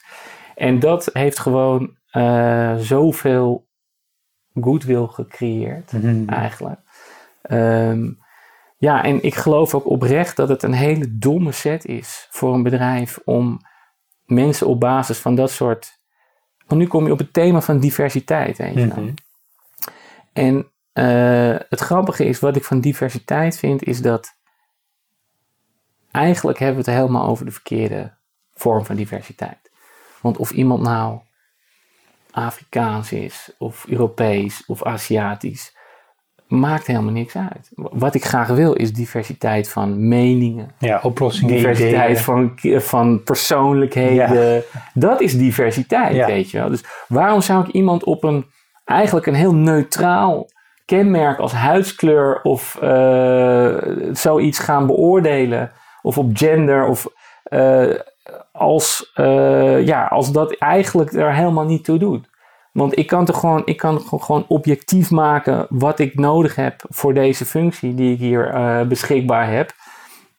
En dat heeft gewoon eh, zoveel goodwill gecreëerd Mhm. eigenlijk. Ehm, ja, en ik geloof ook oprecht dat het een hele domme set is voor een bedrijf om mensen op basis van dat soort. Want nu kom je op het thema van diversiteit, weet je. Mhm. En eh, het grappige is, wat ik van diversiteit vind, is dat eigenlijk hebben we het helemaal over de verkeerde vorm van diversiteit. Want of iemand nou Afrikaans is, of Europees, of Aziatisch, maakt helemaal niks uit. Wat ik graag wil is diversiteit van meningen, Ja, oplossingen, diversiteit ideeën. van, van persoonlijkheden. Dat is diversiteit, Ja. weet je wel. Dus waarom zou ik iemand op een eigenlijk een heel neutraal kenmerk als huidskleur of eh, zoiets gaan beoordelen? Of op gender of eh, als, eh, ja, als dat eigenlijk er helemaal niet toe doet. Want ik kan toch gewoon, ik kan gewoon objectief maken wat ik nodig heb voor deze functie die ik hier eh, beschikbaar heb.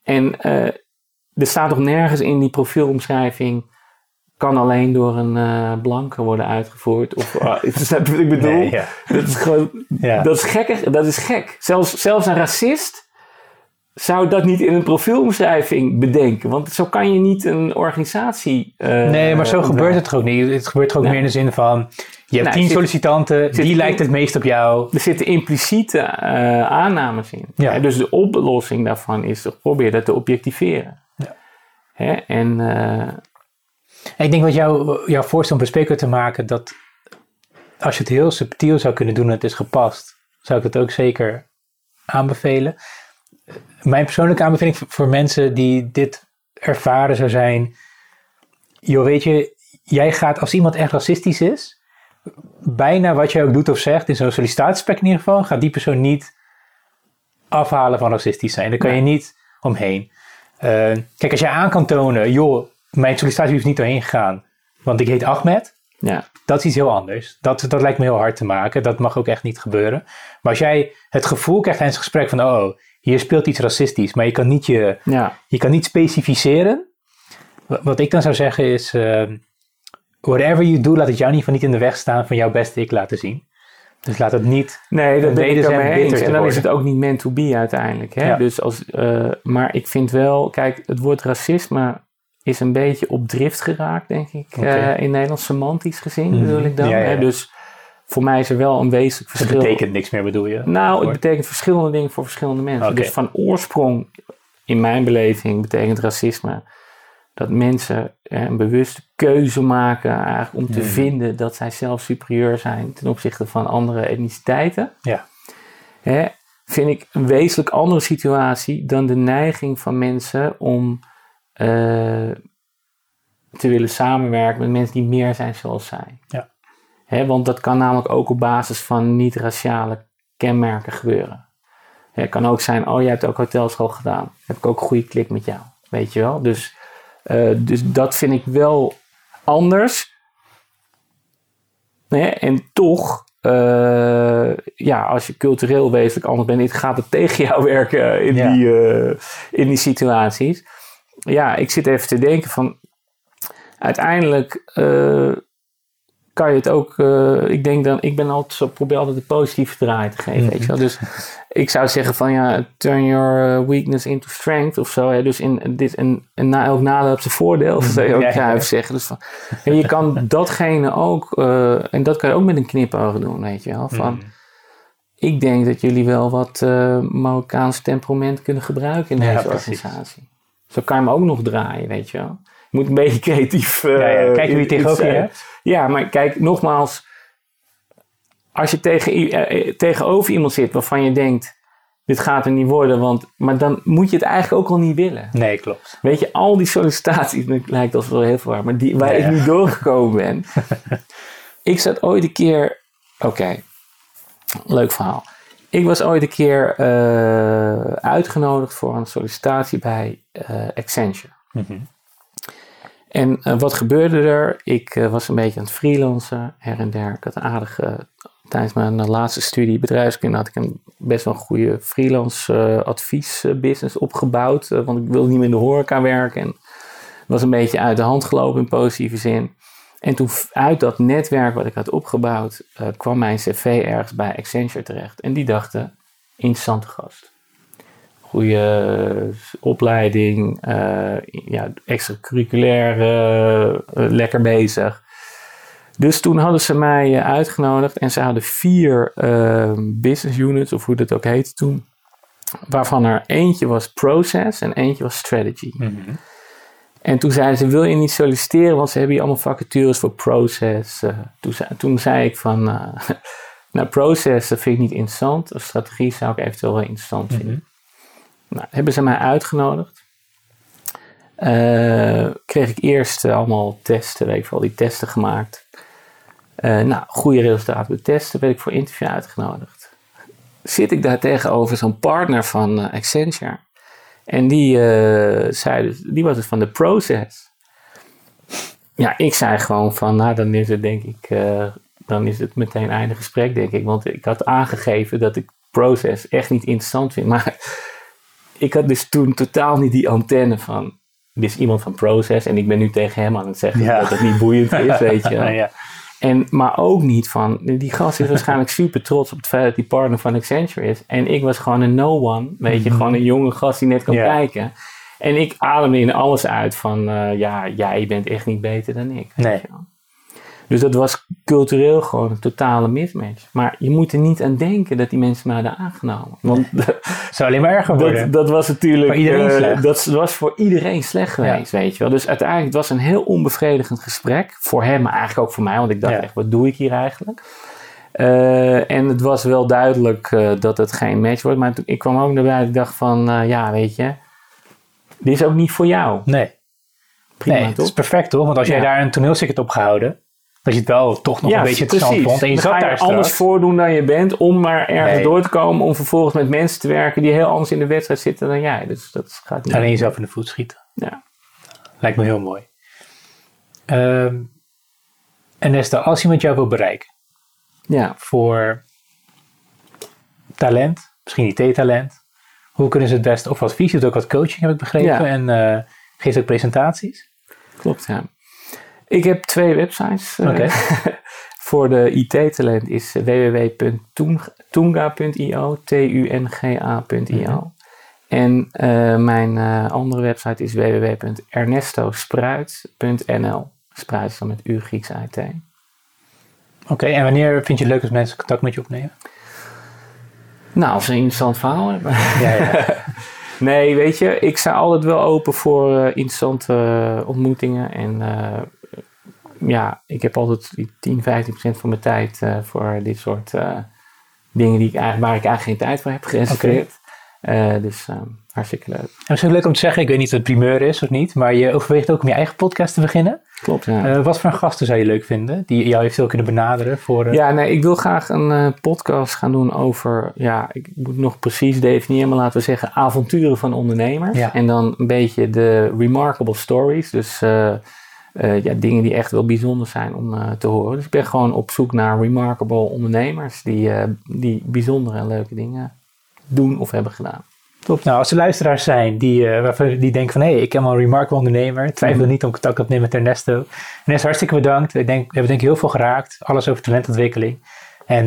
En eh, er staat toch nergens in die profielomschrijving kan alleen door een eh, blanke worden uitgevoerd. Of, uh, snap je wat ik bedoel? Nee, ja. Dat is gewoon, Ja. dat is gekkig, dat is gek. Zelfs, zelfs een racist zou dat niet in een profielomschrijving bedenken. Want zo kan je niet een organisatie. Nee, maar zo gebeurt het toch ook niet. Het gebeurt toch ook Nee. meer in de zin van... Je hebt Nou, tien zit- sollicitanten, die in- lijkt het meest op jou. Er zitten impliciete eh, aannames in. Ja. Hè, dus de oplossing daarvan is probeer dat te objectiveren. Ja. Hè, en eh, En ik denk wat jou, jouw voorstel om bespreekbaar te maken... dat als je het heel subtiel zou kunnen doen en het is gepast... zou ik het ook zeker aanbevelen. Mijn persoonlijke aanbeveling voor- voor mensen die dit ervaren zou zijn... joh, weet je, jij gaat als iemand echt racistisch is... bijna wat jij ook doet of zegt, in zo'n sollicitatiespek in ieder geval... gaat die persoon niet afhalen van racistisch zijn. Daar kan je niet omheen. Eh, kijk, als je aan kan tonen... joh, mijn sollicitatiebrief is niet doorheen gegaan... want ik heet Ahmed... Ja. Dat is iets heel anders. Dat, dat lijkt me heel hard te maken. Dat mag ook echt niet gebeuren. Maar als jij het gevoel krijgt tijdens het gesprek van, oh, hier speelt iets racistisch, maar je kan niet, je, Ja. je kan niet specificeren. Wa- Wat ik dan zou zeggen is, eh, whatever you do, laat het jou in ieder geval niet in de weg staan van jouw beste ik laten zien. Dus laat het niet. Nee, dat ben ik ermee eens. En dan is het ook niet meant to be uiteindelijk. Hè? Ja. Dus als, eh, maar ik vind wel, kijk, het woord racisme is een beetje op drift geraakt, denk ik, eh, in Nederlands semantisch gezien, Mhm. bedoel ik dan. Ja, ja, hè? Dus voor mij is er wel een wezenlijk Het verschil. betekent niks meer, bedoel je? Nou, het Woord. betekent verschillende dingen voor verschillende mensen. Dus van oorsprong, in mijn beleving, betekent racisme dat mensen eh, een bewuste keuze maken eigenlijk om te vinden dat zij zelf superieur zijn ten opzichte van andere etniciteiten. Ja. Hè, vind ik een wezenlijk andere situatie dan de neiging van mensen om eh, te willen samenwerken met mensen die meer zijn zoals zij. Ja. Hè, want dat kan namelijk ook op basis van niet-raciale kenmerken gebeuren. Het kan ook zijn, oh, jij hebt ook hotelschool gedaan. Heb ik ook een goede klik met jou. Weet je wel? Dus, eh, dus dat vind ik wel anders. Hè, En toch, eh, ja, als je cultureel wezenlijk anders bent, gaat het tegen jou werken in, Ja. die, eh, in die situaties. Ja, ik zit even te denken van, uiteindelijk kan je het ook, eh, ik denk dan, ik ben altijd zo, probeer altijd de positieve draai te geven, Mhm. weet je wel. Dus ik zou zeggen van, ja, turn your eh, weakness into strength of zo. Hè? Dus in dit, en, en na elk nadeel heeft zijn voordeel, zou je ook Ja, ja, ja. Cruijff zeggen. Dus van, en je kan datgene ook, eh, en dat kan je ook met een knipoog doen, weet je wel. Van, Mm. ik denk dat jullie wel wat eh Marokkaans temperament kunnen gebruiken in deze organisatie. Zo kan je hem ook nog draaien, weet je wel. Moet een beetje creatief eh Ja, ja, kijk wie je tegenover je hebt. Ja, maar kijk, nogmaals. Als je tegen, eh, eh, tegenover iemand zit waarvan je denkt, dit gaat er niet worden, want, maar dan moet je het eigenlijk ook al niet willen. Nee, klopt. Weet je, al die sollicitaties, het lijkt alsof wel heel veel waar, maar die, waar Ja, ik nu doorgekomen ben. ik zat ooit een keer, oké, leuk verhaal. Ik was ooit een keer eh, uitgenodigd voor een sollicitatie bij eh, Accenture. Mhm. En eh, wat gebeurde er? Ik eh, was een beetje aan het freelancen, her en der. Ik had een aardige, tijdens mijn eh, laatste studie bedrijfskunde had ik een best wel een goede freelance eh, adviesbusiness opgebouwd. eh, want ik wilde niet meer in de horeca werken. En was een beetje uit de hand gelopen in positieve zin. En toen uit dat netwerk wat ik had opgebouwd, eh, kwam mijn cv ergens bij Accenture terecht. En die dachten, interessante gast. Goede opleiding, eh ja, extracurriculair, eh, eh, lekker bezig. Dus toen hadden ze mij eh, uitgenodigd en ze hadden vier eh, business units, of hoe dat ook heette toen. Waarvan er eentje was process en eentje was strategy. Mhm. En toen zeiden ze, wil je niet solliciteren, want ze hebben hier allemaal vacatures voor process. Eh, toen, zei, toen zei ik van, eh, nou process dat vind ik niet interessant. Of strategie zou ik eventueel wel interessant vinden. Mhm. Nou, hebben ze mij uitgenodigd. Eh, kreeg ik eerst eh, allemaal testen, weet ik veel, die testen gemaakt. Eh, nou, goede resultaten de testen, werd ik voor interview uitgenodigd. Zit ik daar tegenover zo'n partner van Accenture. En die, zei dus, die was dus van de process. Ja, ik zei gewoon van, nou dan is het denk ik, dan is het meteen einde gesprek denk ik. Want ik had aangegeven dat ik process echt niet interessant vind. Maar ik had dus toen totaal niet die antenne van, dit is iemand van process. En ik ben nu tegen hem aan het zeggen Ja. dat het niet boeiend is, weet je ja. En, maar ook niet van, die gast is waarschijnlijk super trots op het feit dat hij partner van Accenture is. En ik was gewoon een no one, weet je, gewoon een jonge gast die net kan kijken. En ik ademde in alles uit van, eh, ja, jij bent echt niet beter dan ik. weet Nee. Dus dat was cultureel gewoon een totale mismatch. Maar je moet er niet aan denken dat die mensen mij hadden aangenomen. Want Zou alleen maar erger worden. dat, dat was natuurlijk. Voor iedereen slecht. dat was voor iedereen slecht geweest, weet je wel. Dus uiteindelijk het was een heel onbevredigend gesprek. Voor hem, maar eigenlijk ook voor mij. Want ik dacht Ja. echt, wat doe ik hier eigenlijk? Eh, en het was wel duidelijk eh, dat het geen match wordt. Maar toen, ik kwam ook naar buiten. Ik dacht van, ja, weet je. Dit is ook niet voor jou. nee. Prima, nee, het toch? is perfect toch? Want als jij daar een toneelstuk hebt opgehouden, dat je het wel toch nog een beetje interessant vond. En je zat daar anders voordoen dan je bent om maar ergens Nee. door te komen. Om vervolgens met mensen te werken die heel anders in de wedstrijd zitten dan jij. Dus dat gaat niet. Alleen jezelf in de voet schieten. Ja. Lijkt me heel mooi. Ehm, En Nesta, als iemand jou wil bereiken Ja, voor talent, misschien IT-talent, hoe kunnen ze het best, of advies, je doet ook wat coaching heb ik begrepen Ja. en eh geeft ook presentaties. klopt ja. Ik heb twee websites. eh, voor de IT-talent is www.tunga.io, T-U-N-G-A.io. En eh, mijn eh, andere website is www.ernestosspruit.nl. Spruit is dan met U Grieks IT. Oké, en wanneer vind je het leuk als mensen contact met je opnemen? Nou, als ze een interessant verhaal hebben. Ja, ja. Nee, weet je, ik sta altijd wel open voor eh, interessante eh, ontmoetingen. En eh, ja, ik heb altijd die 10, 15 procent van mijn tijd eh, voor dit soort eh, dingen die ik eigenlijk, waar ik eigenlijk geen tijd voor heb gereserveerd. Eh, dus eh, hartstikke leuk. En misschien leuk om te zeggen, ik weet niet of het primeur is of niet, maar je overweegt ook om je eigen podcast te beginnen. Klopt, ja. Wat voor gasten zou je leuk vinden, die jou eventueel kunnen benaderen voor... Ja, nee, ik wil graag een podcast gaan doen over, ja, ik moet nog precies definiëren, maar laten we zeggen avonturen van ondernemers. Ja. En dan een beetje de remarkable stories, dus eh, ja, dingen die echt wel bijzonder zijn om eh, te horen. Dus ik ben gewoon op zoek naar remarkable ondernemers die, eh, die bijzondere en leuke dingen doen of hebben gedaan. Top. Nou, als er luisteraars zijn die, waarvan, die denken van... hé, hey, ik ben wel een remarkable ondernemer. Twijfel Mhm. niet om contact op te nemen met Ernesto. Ernesto, hartstikke bedankt. Ik denk, we hebben denk ik heel veel geraakt. Alles over talentontwikkeling. En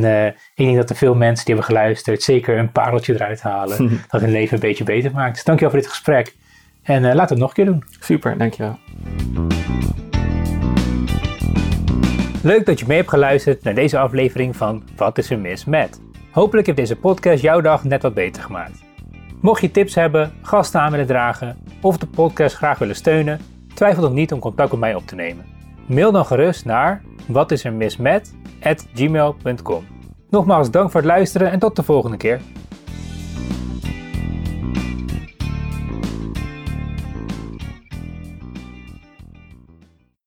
ik denk dat er veel mensen die hebben geluisterd... zeker een pareltje eruit halen. dat hun leven een beetje beter maakt. Dus dankjewel voor dit gesprek. En eh, laten we het nog een keer doen. Super, dankjewel. Leuk dat je mee hebt geluisterd naar deze aflevering van Wat is er mis met? Hopelijk heeft deze podcast jouw dag net wat beter gemaakt. Mocht je tips hebben, gasten aan willen dragen of de podcast graag willen steunen, twijfel dan niet om contact met mij op te nemen. Mail dan gerust naar watisermismet@gmail.com. Nogmaals dank voor het luisteren en tot de volgende keer.